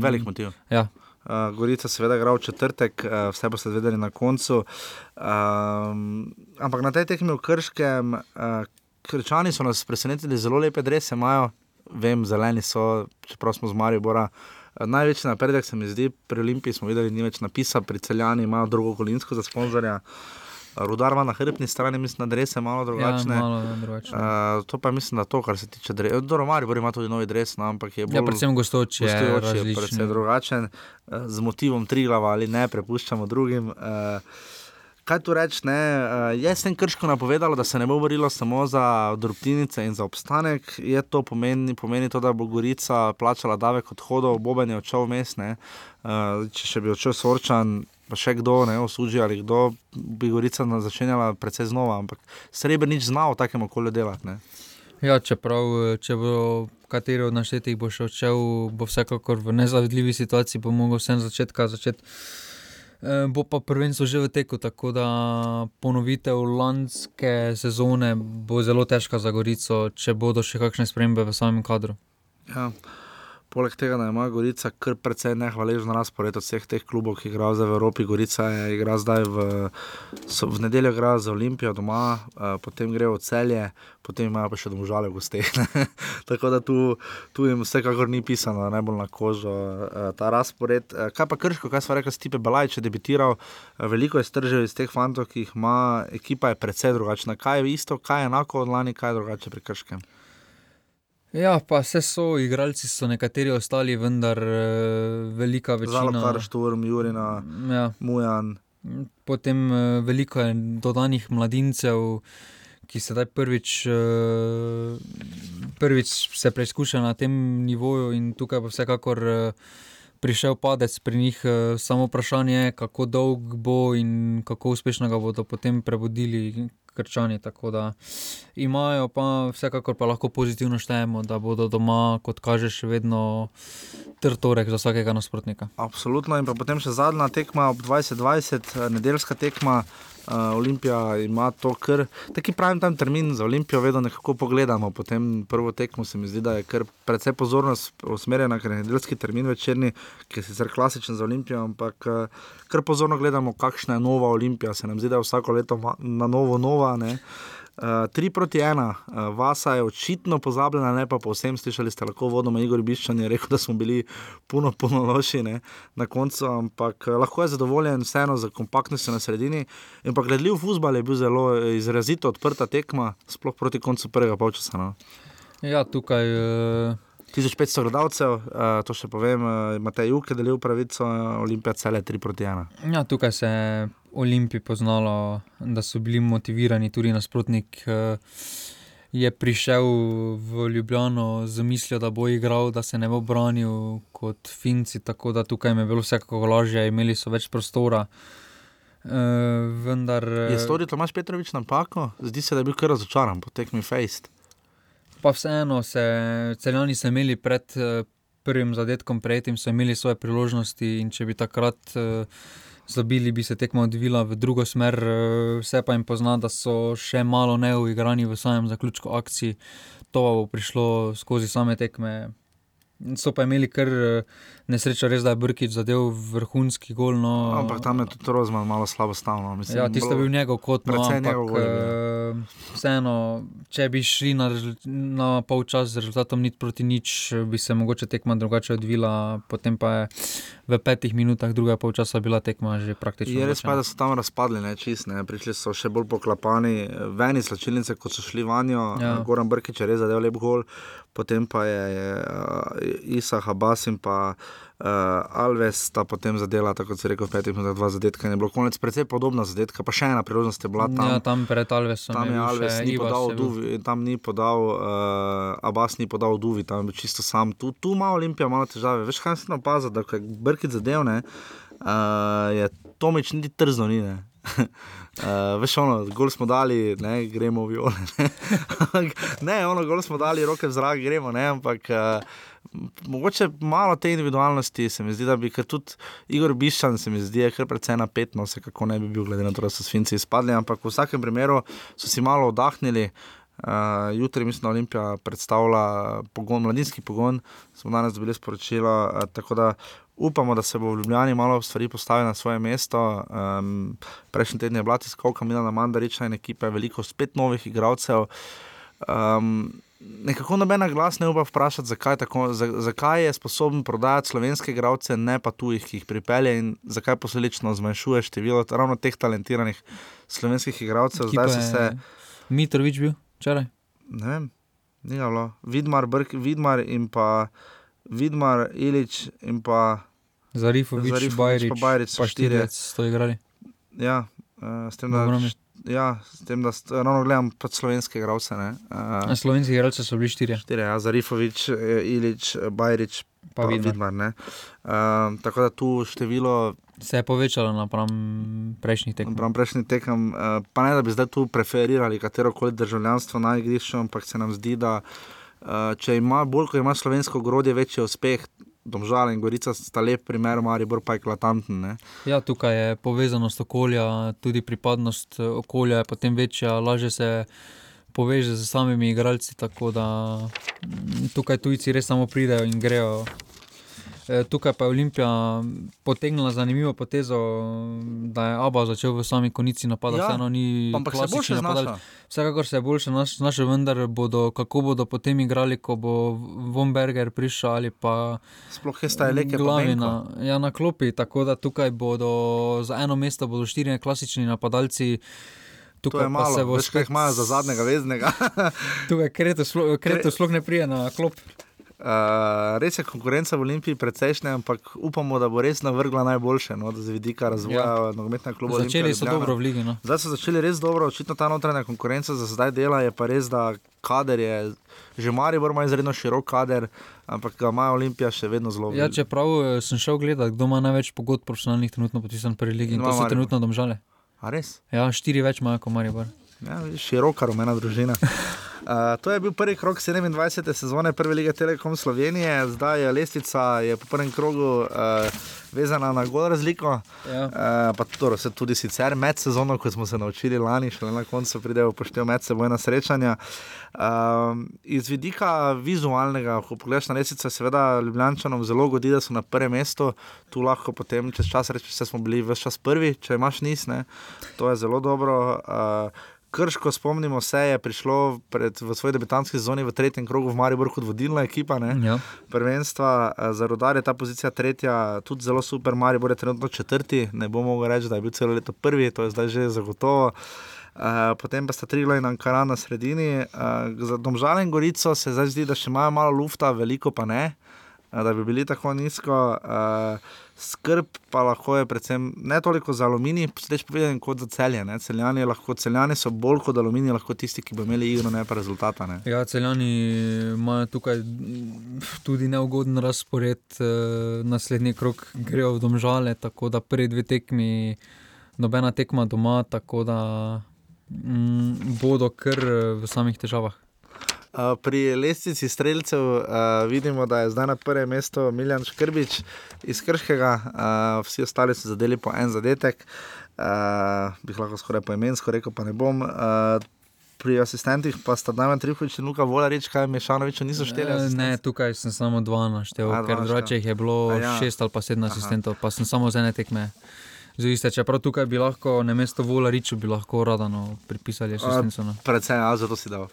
Velik motiv. Ja. Uh, Gorica, seveda, igra v četrtek, uh, vse boste vedeli na koncu. Um, ampak na tej tekmi v Krškem, uh, krčani so nas presenetili, zelo lepe drese imajo, vem, zeleni so, čeprav smo z Marijo Bora Največji napredek se mi zdi pri Olimpiji, smo videli, ni več napisa, pri celjani imajo drugo kolinsko za sponzorja. Rudar ima na hrbtni strani, mislim, da drese malo drugačne. Ja, malo drugačne. Uh, to pa mislim, da to, kar se tiče dresa. Dobro, Maribor ima tudi novi dres, no, ampak je bolj... Ja, predvsem gostoči je gostoči je predvsem drugačen, uh, z motivom triglava ali ne, prepuščamo drugim. Uh, Kaj tu reči? ne, eh, Je s tem krško napovedalo, da se ne bo borilo samo za drobtinice in za obstanek. Je to pomeni, pomeni to, da bo Gorica plačala davek odhodov, Boben je odšel vmes. Eh, Če še bi odšel Sorčan, pa še kdo, ne, osuđi ali kdo, bi Gorica začenjala precej znova. Ampak Srebrenic zna v takem okolju delati. ne. Ja, čeprav, če bo kateri od naštetih bo še odšel, bo vsekakor v nezavidljivi situaciji, bo mogel vsem začetka začeti. Eh, Bo pa prvenstvo že v teku, tako da ponovitev lanske sezone bo zelo težka za Gorico, če bodo še kakšne spremembe v samem kadru. Ja. Poleg tega, da ima Gorica kar precej nehvaležen razpored od vseh teh klubov, ki igrajo zdaj v Evropi. Gorica je igra zdaj v, so, v nedeljo igra za Olimpijo doma, uh, potem gre v celje, potem imajo pa še domžale v gosteh. Tako da tu, tu jim vsekakor ni pisano najbolj na kožo uh, ta razpored. Uh, kaj pa krško, kaj sva rekla, Stipe Balaj, če debitiral, uh, veliko je stržil iz teh fantov, ki jih ima, ekipa je precej drugačna. Kaj je isto, kaj je enako od lani, kaj je drugače pri krškem. Ja, pa vse so, igralci so nekateri ostali, vendar eh, velika večina. Zalokar, Šturm, Jurina, ja. Mujan. Potem eh, veliko je dodanih mladincev, ki sedaj prvič, eh, prvič se preizkušajo na tem nivoju, in tukaj bo vsekakor eh, prišel padec pri njih. eh, Samo vprašanje je, kako dolg bo in kako uspešno ga bodo potem prebudili. Krčani, tako da imajo, pa vsekakor pa lahko pozitivno štejemo, da bodo doma, kot kaže, še vedno trd torek za vsakega nasprotnika. Absolutno. In potem še zadnja tekma ob 2020, eh, nedeljska tekma. Uh, Olimpija ima to, kar taki pravi tam termin za Olimpijo, vedno nekako pogledamo. Potem prvo tekmo se mi zdi, da je kar precej pozornost usmerjena, ker je nedeljski termin večerni, ki je sicer klasičen za Olimpijo, ampak uh, kar pozorno gledamo, kakšna je nova Olimpija. Se nam zdi, da je vsako leto na novo nova. Ne? Uh, tri proti ena, uh, Vasa je očitno pozabljena, ne pa povsem. Slišali ste lahko vodoma Igor Biščan je rekel, da smo bili puno, puno loši ne, na koncu, ampak uh, lahko je zadovoljen vseeno za kompaktnostjo na sredini. In pa gledljiv futbal je bil zelo eh, izrazito odprta tekma, sploh proti koncu prvega polčasa. No. Ja, tukaj. Uh... 1500 gledalcev, uh, to še povem, uh, Matej Juk je delil pravico, Olimpija cele 3 proti 1. Ja, tukaj se Olimpiji poznalo, da so bili motivirani, tudi nasprotnik eh, je prišel v Ljubljano z mislijo, da bo igral, da se ne bo branil kot Finci, tako da tukaj je bilo vsekako lažje, imeli so več prostora. Uh, vendar, Je storil Tomaš Petrovič napako? Zdi se, da je bil kar razočaran po tekmi Fejst. Pa vseeno, se, celjani so imeli pred eh, prvim zadetkom, predtem so imeli svoje priložnosti in če bi takrat eh, zabili, bi se tekma odvila v drugo smer. eh, Vse pa jim pozna, da so še malo neuigrani v samem zaključku akcij. To bo prišlo skozi same tekme. So pa imeli kar eh, nesrečo, res da je Brkič zadev vrhunski gol. No, Ampak tam je tudi Rozman malo slabo stavno. Mislim, Ja, tisto je bil njegov kot no, ampak, njegov gol ja. eh, vseeno, če bi šli na, na pol čas z rezultatom nič proti nič, bi se mogoče tekma drugače odvila, potem pa je v petih minutah drugega polčasa bila tekma že praktično. Je res pa, da so tam razpadli, ne, čist, ne. prišli so še bolj poklapani, ven iz slačilnice, kot so šli vanjo. Ja. Goran Brkič je res zadev lep gol, potem pa je, uh, Isa Habas in pa uh, Alves sta potem zadela, tako kot se rekel, v petih minutah dva zadetka. Je bilo konec precej podobna zadetka, pa še ena priložnost je bila tam. Ja, tam pred Alvesom Tam je je Alves ni Ivas podal, duvi, tam ni podal, uh, Abbas ni podal Duvi, tam je čisto sam. Tu, tu ima Olimpija malo težave. Veš, kaj sem opazil, da je Brkic zadevne, uh, je Tomič niti trzno ni. Uh, veš, ono, gol smo dali, ne, gremo v viole. Ne, ne ono, gol smo dali, roke v zrak, gremo, ne, ampak uh, mogoče malo te individualnosti se mi zdi, da bi, ker tudi Igor Bišan se mi zdi, je kar precej napet, no, se kako ne bi bil, glede na to, da so svinci izpadli, ampak v vsakem primeru so si malo oddahnili. Uh, jutri, mislim, da Olimpija predstavlja pogon, mladinski pogon, smo danes dobili sporočilo. Uh, tako da upamo, da se bo v Ljubljani malo stvari postavilo na svoje mesto. Um, prejšnji teden je bila tiskovka Milana Mandariča in ekipa, veliko spet novih igralcev. Um, nekako nobena glas ne upa vprašati, zakaj, tako, za, zakaj je sposoben prodajati slovenske igralce, ne pa tujih, ki jih pripelje in zakaj posledično zmanjšuje število ravno teh talentiranih slovenskih igralcev. Zdaj so se. Mitrovič bil včeraj. Ne vem, ni bilo. Vidmar, Brk, Vidmar in pa Vidmar, Ilič in pa. Zarifovič, Zarifovič Bajrič, pa Bajrič, pa štirje. So igrali. Ja, uh, s tem, da, ja, s tem, da ravno gledam pač slovenske igralce. Uh, slovenski igralci so bili štirje. Štirje, ja, Zarifovič, eh, Ilič, eh, Bajrič, Pa pa Vidmar. Vidmar. ne. Uh, tako da tu število Se je povečalo napram prejšnjih tekmov. Prav prejšnji tekem, pa ne da bi zdaj tu preferirali katero koli državljanstvo na igrišču, ampak se nam zdi, da če ima bolj, ko ima slovensko grodje, večji uspeh, Domžale in Gorica sta lep primer, Maribor pa je eklatanten. Ne? Ja, tukaj je povezanost okolja, tudi pripadnost eh, okolja je potem večja, lažje se poveže z samimi igralci. Tako da mm, tukaj tujci res samo pridejo in grejo. Eh, Tukaj pa je Olimpija potegnila zanimivo potezo, da je Abba začel v sami konici napada. Ja, Vseeno ni ampak se boljše znaša. Vsekakor se je boljše naš- znašel, vendar bodo, kako bodo potem igrali, ko bo Vomberger prišel ali pa Sploh je staj leke Glavina, ja, na klopi, tako da tukaj bodo za eno mesto bodo štirje klasični napadalci. To Tukaj je pa se malo, bo jih imajo za zadnjega veznega. Tukaj kreto sploh, kreto sploh ne prije na klop. Uh, res je konkurenca v Olimpiji precejšnja, ampak upamo, da bo res navrgla najboljše no, z vidika razvoja ja. nogometnega kluba. Začeli Olimpija so Ljubljana. dobro v ligi. No. Zdaj so začeli res dobro, očitno ta notranja konkurenca za zdaj dela je pa res, da kader je, že Maribor ima izredno širok kader, ampak ga ima Olimpija še vedno zelo Ja, čeprav eh, sem šel gledati, kdo ima največ pogodb profesionalnih trenutno potisan v prvi ligi in Ima to so Maribor. trenutno domžale. A res? Ja, štiri več imajo kot Maribor. Ja, široka rumena družina. Uh, to je bil prvi krok 27. sezone Prve lige Telekom Slovenije, zdaj je lestvica je po prvem krogu uh, vezana na gol razliko. Ja. Uh, pa torej, se tudi sicer med sezono, ko smo se naučili lani, šele na koncu pridejo poštev medsebojna srečanja. Um, iz vidika vizualnega, ko pogledaš na lestvico, seveda Ljubljančanom zelo godi, da so na prvem mestu, tu lahko potem čez čas rečeš, da smo bili vse čas prvi, če imaš nis, ne? to je zelo dobro. Uh, Krško, spomnimo se, je prišlo pred, v svoji debitantski sezoni v tretjem krogu v Mariboru kot vodilna ekipa. Ne? Ja. Prvenstva eh, za rodar je ta pozicija tretja, tudi zelo super. Maribor je trenutno četrti, ne bomo mogli reči, da je bil celo leto prvi, to je zdaj že zagotovo. Uh, potem pa sta Trigla in Ankara na sredini. Uh, za Domžale in Gorico se zdaj zdi, da še imajo malo lufta, veliko pa ne, uh, da bi bili tako nizko. Uh, skrb pa lahko je predvsem ne toliko za aluminij, sledeč povedan kot za celje. ne. Celjani, lahko, celjani so bolj kot aluminij, lahko tisti, ki bo imeli igro, ne pa rezultata. Ne. Ja, celjani imajo tukaj tudi neugoden razpored, eh, naslednji krok grejo v domžale, tako da prvi dve tekmi, nobena tekma doma, tako da mm, bodo kar eh, v samih težavah. Uh, pri lestvici streljcev uh, vidimo, da je zdaj na prvem mestu Miljan Škrbič iz Krškega, uh, vsi ostali so zadeli po en zadetek, uh, bi lahko skoraj poimensko rekel, pa ne bom. Uh, pri asistentih pa sta Dajman Trifkovič in Luka Volarič, kaj Mešanoviča niso šteli. Eh, asistenti? Ne, tukaj sem samo dva naštel, A, ker drugače jih je bilo A ja. šest ali pa sedem asistentov, pa sem samo z ene tekme. Zviste, čeprav tukaj bi lahko na mesto Volariču bi lahko radano pripisali asistenco. no. Predvsem, ja, zato si dal. Uh,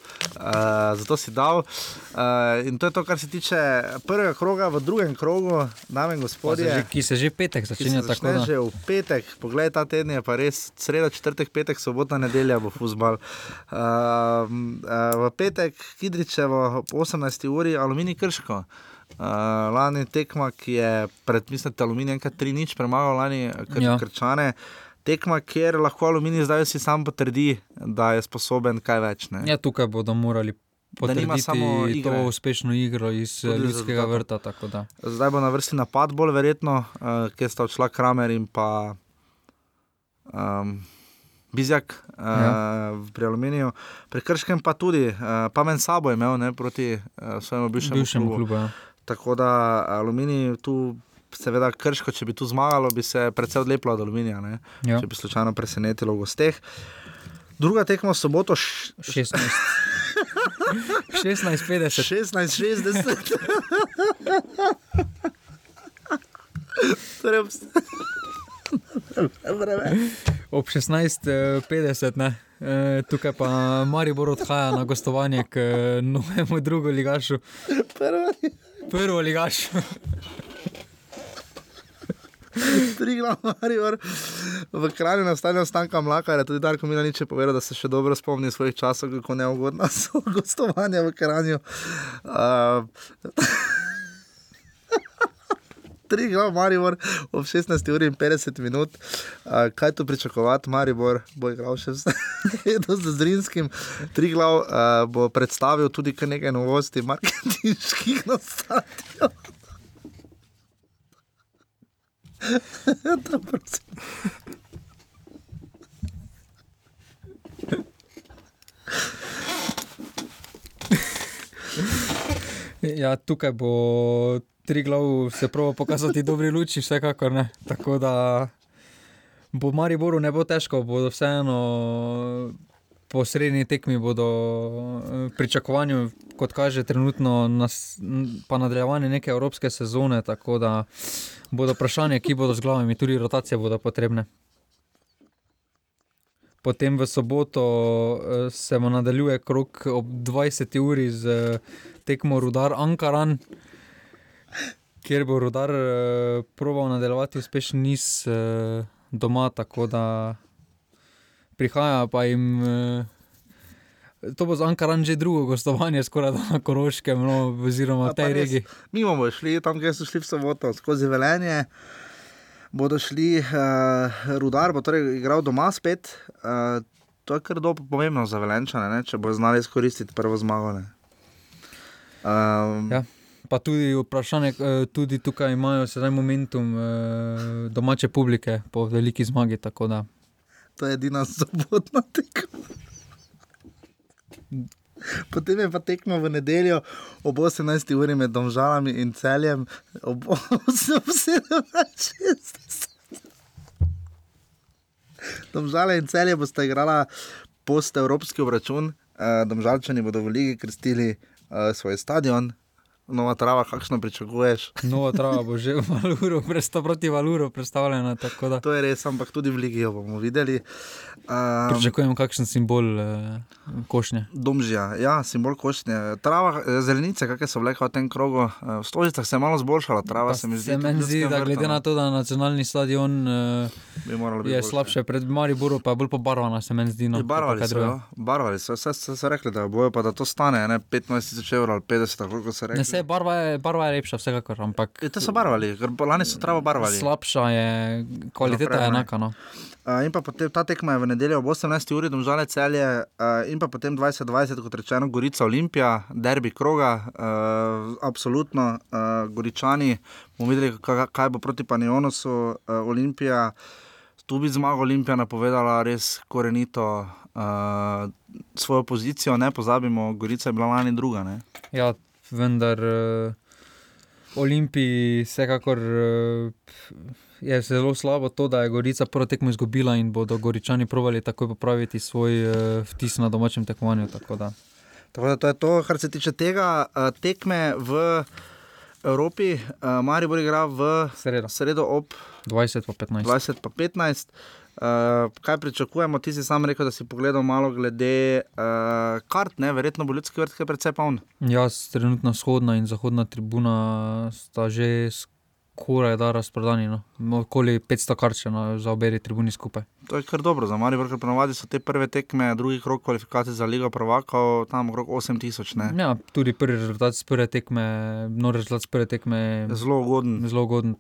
zato si dal. Uh, in to je to, kar se tiče prvega kroga, v drugem krogu, dame in Pa se gospodje. že- Ki se že petek začenja tako. Da. že v petek, poglej, ta teden je pa res sreda, četrtek, petek, sobota, nedelja bo futbal. Uh, uh, v petek, Kidričevo, ob 18. uri, Aluminij Krško. Uh, lani tekma, ki je pred, mislim, Aluminij enkrat 3 nič premagal, lani kr Ja. Krčane. Tekma, kjer lahko Aluminij zdaj si sam potrdi, da je sposoben kaj več. Ne? Ja, tukaj bodo morali potrditi samo igre. to uspešno igro iz Tudi eh, ljudskega rezultata. vrta. Zdaj bo na vrsti napad, bolj verjetno, uh, kjer sta odšla Kramer in pa um, Bizjak uh, Ja. pri Aluminiju. Pri Krškem pa tudi, uh, pa men sabo je imel ne, proti uh, svojemu bivšemu, Bivšemu klubu. klubu. Ja. Tako da Aluminij tu. Seveda, krško, če bi tu zmagalo, bi se predvsej odlepilo od aluminija, ne? Ja. če bi slučajno presenetilo v gosteh. Druga tekma v soboto, š... 16. 16-50. 16-60. Torej, ob 16:50, ne. E, tukaj pa Maribor odhaja na gostovanje k eh, novemu drugu ligašu. Prvo ligaš. Tri glavne, v kraju nastane ostanka mlaka, tudi Darko Milanič je povedal, da se še dobro spomni svojih časov, kako neugodna so gostovanja v kraju. Uh, Tri glavne, Maribor, ob 16 uri in 50 minut. Uh, kaj tu pričakovati, Maribor bo igral še z Zrinskim. Tri glav uh, bo predstavil tudi nekaj novosti, marketinških na stadionu. Dobro. Ja, tukaj bo tri glav se pravi pokazati dobri luči, vsekakor ne. Tako da bo Mariboru ne bo težko, bodo vseeno po srednji tekmi bodo pričakovanju, kot kaže trenutno, nas, pa nadaljevanje neke evropske sezone, tako da bodo vprašanje, ki bodo z glavami, tudi rotacije bodo potrebne. Potem v soboto se mu nadaljuje krok ob 20. uri z tekmo Rudar Ankaran, kjer bo Rudar probal nadaljevati uspešen niz doma, tako da prihaja pa jim. To bo za Ankaran že drugo gostovanje, skoraj na Koroškem, no, oziroma v tej regiji. Mi bomo šli tam, kjer so šli v soboto, skozi Velenje. Bodo šli, uh, Rudar bo torej igral doma spet. Uh, to je kar dobro pomembno za Velenčane, ne? če bo znali izkoristiti prvo zmago. Um, ja. Pa tudi vprašanje, tudi tukaj imajo sedaj momentum domače publike po veliki zmagi. To je edina sobotna tekma. Potem je pa tekmo v nedeljo ob 18. uri med Domžalami in celjem, ob 17.60. Domžale in celje boste igrala post-evropski obračun, Domžalčani bodo v Ligi krstili svoj stadion. Nova trava, kakšno pričakuješ? Nova trava bo že v Valuru, presta proti Valuru predstavljena. To je res, ampak tudi v Ligi jo bomo videli. Um, Pričakujem, kakšen simbol uh, košnje. Domžja, ja, simbol košnje. Trava, zelenice, kakšne so vlekle v tem krogu. V Stožicah se je malo zboljšala, trava pa se mi zdi. Se meni zdi, da glede na to, da nacionalni stadion uh, je boljše. slabše pred Mariboru, pa je bolj pobarvana, se meni zdi. No, barvali so, barvali so, vse so rekli, da bojo pa da to stane, ne 15 tisoč evrov ali 50, koliko se reče. Ne, barva je, barva je lepša, vsekakor. Ampak... Je, to so barvali, lani so travo barvali. Slabša je, kvaliteta je enaka. No. Uh, in pa potem ta tekma je v nedeljo ob 18. uri, domžale celje, uh, in pa potem 2020, kot rečeno, Gorica Olimpija, derbi kroga, uh, absolutno, uh, Goričani, bomo videli, kaj, bo proti Panionosu, uh, Olimpija, tu bi zmagal Olimpija napovedala res korenito uh, svojo pozicijo, ne pozabimo, Gorica je bila lani druga. Ne? Ja, vendar uh, Olimpiji vsekakor uh, je zelo slabo to, da je Gorica prvo tekmo izgubila in bodo Goričani provali takoj popraviti svoj uh, vtis na domačem tekmovanju. Tako da. Tako da to je to, kar se tiče tega uh, tekme v Evropi. Uh, Maribor igra v sredo, sredo ob 20 pa 15. 20 pa 15. Uh, kaj pričakujemo? Ti si sam rekel, da si pogledal malo glede uh, kart, ne? verjetno bo ljudski vrt, precej poln. Jaz, trenutno vzhodna in zahodna tribuna sta že skoraj da razprodani. No. Okoli 500 karčev no, za obe tribuni skupaj. To je kar dobro za Marijo, ker ponovadi so te prve tekme, drugi krok kvalifikacij za Ligo Prvakov, tam okrog 8000. Ja, tudi prvi rezultat z prve tekme, no rezultat z prve tekme. Zelo ugoden. Zelo ugoden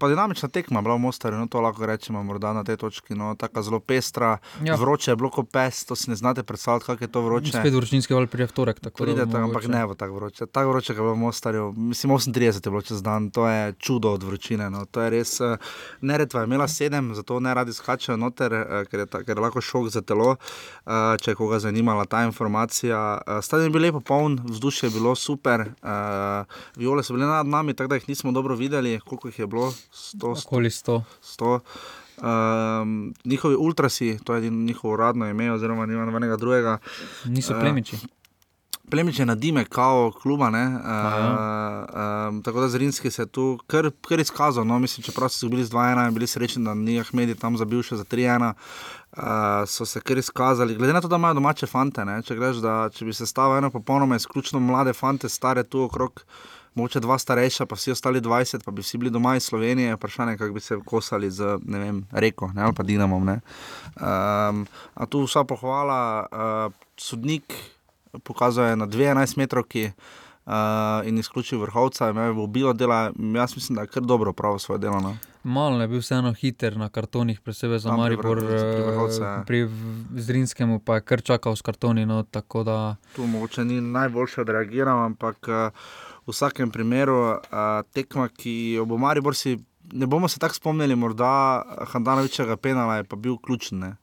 pa dinamična tekma bila v Mostarju, no to lahko rečemo, morda na tej točki. No, tako zelo pestra, ja. vroče je bilo kot pes, to si ne znate predstavljati, kako je to vroče. Spet vročinski val prije vtorek. Pridete, ampak ne bo tako vroče. Tako vroče, kot je v Mostarju, mislim 38 je bilo čez dan, to je čudo od vročine. No. To je res, neretva je imela sedem, zato ne radi skačejo noter ker, ker, je ta, ker je lahko šok za telo, uh, če je koga zanimala ta informacija. Uh, stadion je bil lepo poln, vzdušje je bilo super, viole so bile nad nami, tako da jih nismo dobro videli, koliko jih je bilo. 100, Okoli 100. 100. Um, njihovi ultrasi, to je njihovo uradno ime, oziroma nima nobenega drugega. Niso plemiči. Uh, plemič je na dime, kao kluba. Uh, uh, tako da Zrinski se je tu kar, kar izkazal. No, mislim, čeprav so bili z 2-1 in bili srečni, da ni Ahmedi tam zabil še za 3-1. Uh, so se kar izkazali, glede na to, da imajo domače fante. Ne, če, greš, da, če bi se stavil eno popolnoma izključno mlade fante, stare tu okrog, moče dva starejša, pa vsi ostali 20, pa bi vsi bili doma iz Slovenije, vprašanje, kako bi se kosali z vem, reko ne, ali pa Dinamom. Um, a tu vsa pohvala, uh, sodnik pokazuje na 12 metrov. Uh, in izključil vrhovca, in me je bilo delo, jaz mislim, da je kar dobro upravil svoje delo. No. Malo je bil vseeno hiter na kartonih, posebej za Maribor, pri, pri Zrinskemu pa je kar čakal s kartoni. No, da... Tu mogoče ni najboljše odreagiral, ampak uh, v vsakem primeru uh, tekma, ki jo bo Maribor si, ne bomo se tako spomnili, morda Handanovičega penala je pa bil ključen. Ne?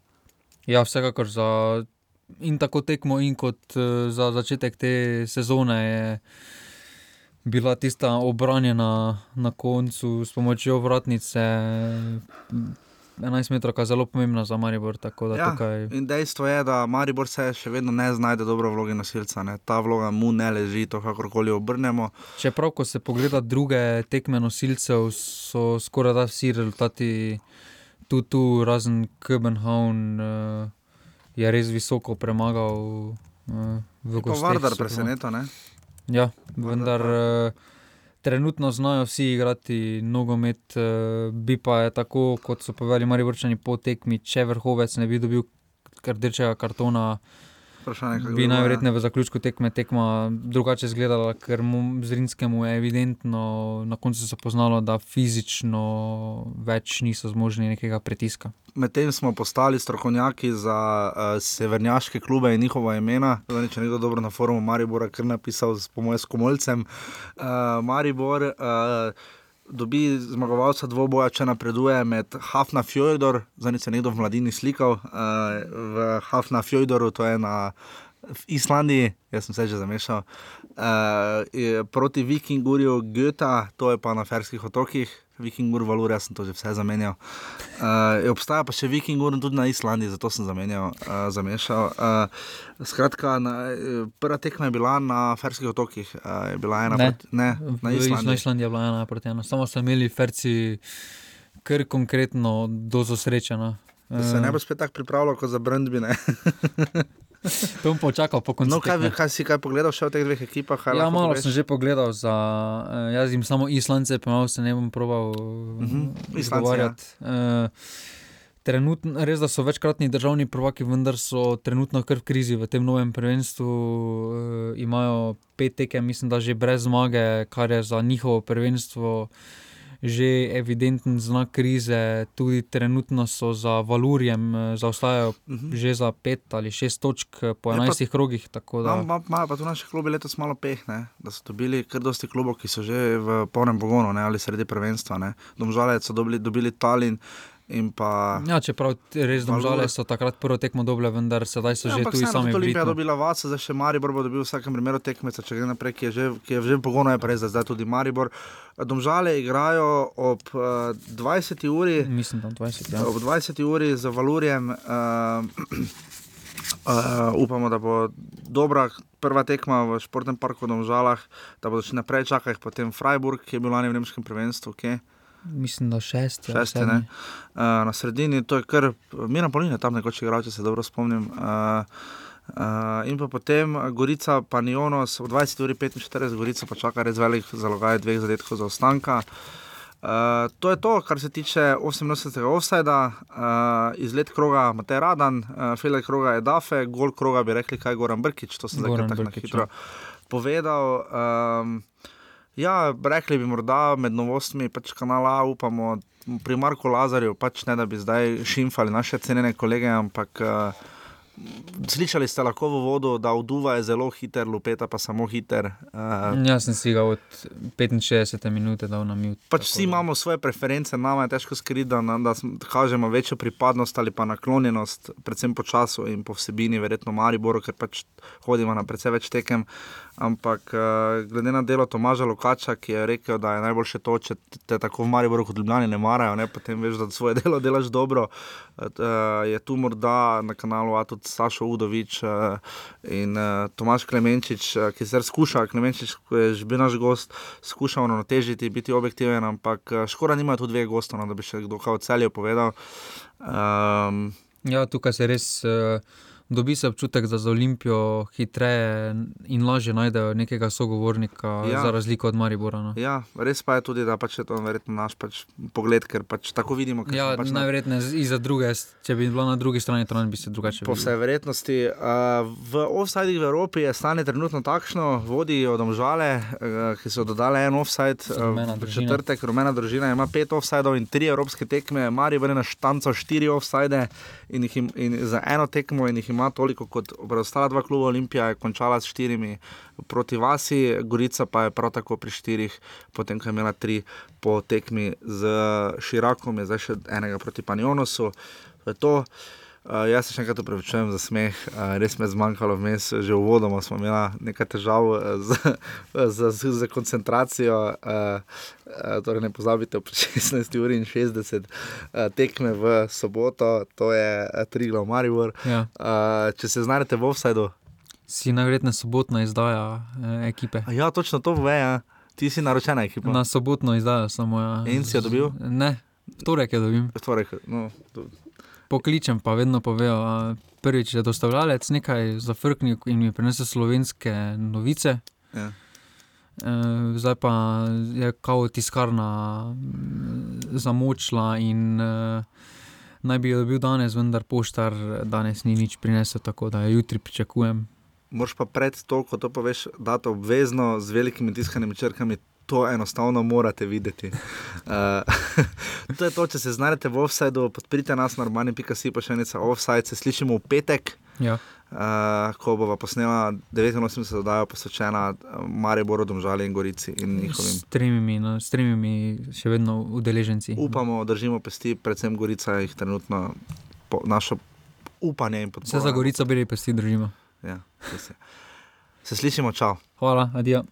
Ja, vsekakor za in tako tekmo, in kot uh, za začetek te sezone je bila tista obranjena na koncu s pomočjo vratnice. 11 metrov je zelo pomembna za Maribor. Ja, tukaj... In dejstvo je, da Maribor se še vedno ne znajde dobro v vlogi nosilca. Ne. Ta vloga mu ne leži, to kakorkoli obrnemo. Čeprav, ko se pogleda druge tekme nosilcev, so skoraj da vsi rezultati tu, tu razen Kopenhagen. Uh, je res visoko premagal uh, v Gostinsku. Vardar presenečen. Ja, vendar uh, trenutno znajo vsi igrati nogomet, uh, bi pa je tako, kot so povedali Mariborčani po tekmi, če vrhovec ne bi dobil rdečega kartona. Bi najverjetneje v zaključku tekme tekma drugače izgledala, ker mu zrinskemu je evidentno na koncu se poznalo, da fizično več niso zmožni nekega pritiska. Medtem smo postali strokovnjaki za uh, severnjaške klube in njihova imena. Zdaj, če nekdo dobro na forumu Maribora, je napisal s pomočjo komolcem, uh, Maribor. Uh, dobi zmagovalca dvoboja, če napreduje med Hafna Fjordor, zdaj se je nekdo v mladini slikal uh, v Hafna Fjordoru, to je na Islandiji, jaz sem se že zamešal, uh, proti Vikingurju Göta, to je pa na Ferskih otokih, Vikingur, Valur, jaz sem to že vse zamenjal. Uh, obstaja pa še Vikingur tudi na Islandiji, zato sem zamenjal, uh, zamešal. Uh, skratka, na, prva tekma je bila na Ferskih otokih, uh, je bila ena ne, proti ne, na Islandiji. Na Islandiji je bila ena proti ena, samo so imeli Ferci kar konkretno dozo srečeno. Da se ne bo spet tako pripravljal kot za Brandbine. To bom počakal po koncu. No, kaj, kaj si kaj pogledal še v teh dveh ekipah? Ja, malo sem že pogledal za. Uh, jaz jim samo Islance, pa malo se ne bom proval uh -huh. izgovarjati. Ja. Uh, trenutno, res da so večkratni državni prvaki, vendar so trenutno kar v krizi v tem novem prvenstvu. Uh, imajo pet tekem, mislim, da že brez zmage, kar je za njihovo prvenstvo že evidenten znak krize, tudi trenutno so za Valurjem, eh, zaostajajo uh mhm. -huh. že za pet ali šest točk eh, po enajstih krogih. Imajo da... ma, pa tudi naši klubi letos malo peh, ne? da so dobili kar dosti klubov, ki so že v polnem pogonu ali sredi prvenstva. Domžalec so dobili, dobili Tallinn. Pa... Ja, čeprav res domžale so takrat prvo tekmo doble, vendar sedaj so ja, že tu sami. Olimpija je dobila vas, zdaj še Maribor bo dobil v vsakem primeru tekmeca, če gre naprej, ki je že, ki je že pogono, je prej zdaj tudi Maribor. Domžale igrajo ob uh, eh, 20. uri. Mislim, da 20. Ja. Ob 20. uri z Valurjem. Uh, Uh, upamo, da bo dobra prva tekma v športnem parku v Domžalah, da bodo še naprej čakali, potem Freiburg, ki je bil lani v Nemškem prvenstvu. Okay. Mislim, da šest, šest je. Uh, na sredini to je kar, mi na polini tam nekoč igrajo, če se dobro spomnim. Uh, Uh, in pa potem Gorica, pa Nionos, v 20:45, Gorica pa čaka res velik zalogaj dveh zadetkov za ostanka. Uh, to je to, kar se tiče 88. offsajda, uh, izlet kroga Matej Radan, uh, Felix kroga je Dafe, gol kroga bi rekli, kaj je Goran Brkič, to sem zdaj tako na hitro ja. povedal. Um, Ja, rekli bi morda med novostmi, pač kanala, upamo pri Marku Lazarju, pač ne da bi zdaj šimfali naše cenjene kolege, ampak. Uh, Slišali ste lahko v vodu, da vduva je zelo hiter, lupeta pa samo hiter. Uh, Jaz sem si ga od 65 minut dal na mute. Pač vsi da. imamo svoje preference, nama je težko skriti, da, da kažemo večjo pripadnost ali pa naklonjenost, predvsem po času in po vsebini, verjetno Mariboru, ker pač hodimo na precej več tekem. Ampak uh, glede na delo Tomaža Lukača, ki je rekel, da je najboljše to, če te tako v Mariboru kot Ljubljani ne marajo, ne? potem veš, da svoje delo delaš dobro. Uh, je tu morda na kanalu A tudi Sašo Udovič in Tomaš Klemenčič, ki se skuša, Klemenčič, ki je že bil naš gost, skuša uravnotežiti, biti objektiven, ampak škoda nima tu dveh gostov, no, da bi še kdo kao celje povedal. Um, ja, tukaj se res. Uh dobi se občutek, da za Olimpijo hitreje in lažje najdejo nekega sogovornika, ja. za razliko od Maribora. No. Ja, res pa je tudi, da pač je to verjetno naš pač pogled, ker pač tako vidimo. Ja, pač najverjetneje na... za druge, če bi bilo na drugi strani, to bi se drugače. Po vsej verjetnosti. Uh, v offsajdih v Evropi je stanje trenutno takšno, vodijo domžale, uh, ki so dodali en offsajd, uh, četrtek, rumena družina ima pet offsajdov in tri evropske tekme, Maribor je na štanco štiri offsajde in, in, in za eno tekmo in jih ima ima toliko kot preostala dva kluba. Olimpija je končala s štirimi proti Vasi, Gorica pa je prav tako pri štirih, potem ko je imela tri po tekmi z Širakom, je zdaj še enega proti Panjonosu. To je Uh, jaz se še enkrat upravičujem za smeh, uh, res me je zmanjkalo vmes, že v vodoma smo imeli nekaj težav z, z, z, z koncentracijo. Uh, uh, torej ne pozabite, ob 16.60 uh, tekme v soboto, to je uh, Triglav Maribor. Ja. Uh, če se znajdete v offsajdu. Si najverjetneje sobotna izdaja eh, ekipe. Ja, točno to ve, ja. ti si naročena ekipa. Na sobotno izdajo samo. Ja. In si jo dobil? Ne, torek je dobil. Torek, no, to pokličem, pa vedno povejo, prvič je dostavljalec nekaj za frknil in mi prenese slovenske novice. Ja. E, zdaj pa je kao tiskarna zamočila in e, naj bi jo dobil danes, vendar poštar danes ni nič prinesel, tako da jutri pričakujem. Moš pa pred to, ko to poveš, da je to obvezno z velikimi tiskanimi črkami, to enostavno morate videti. Uh, to je to, če se znajdete v offsajdu, podprite nas na normani.si, pa še nekaj offside, se slišimo v petek. Ja. Uh, ko bo posnela 89, da je posvečena Mariju Boru, Domžali in Gorici. In s tremi, no, s tremi še vedno udeleženci. Upamo, držimo pesti, predvsem Gorica jih trenutno po, našo upanje in podporo. Vse za Gorico bili pesti držimo. Ja, se. se slišimo, čau. Hvala, adijo.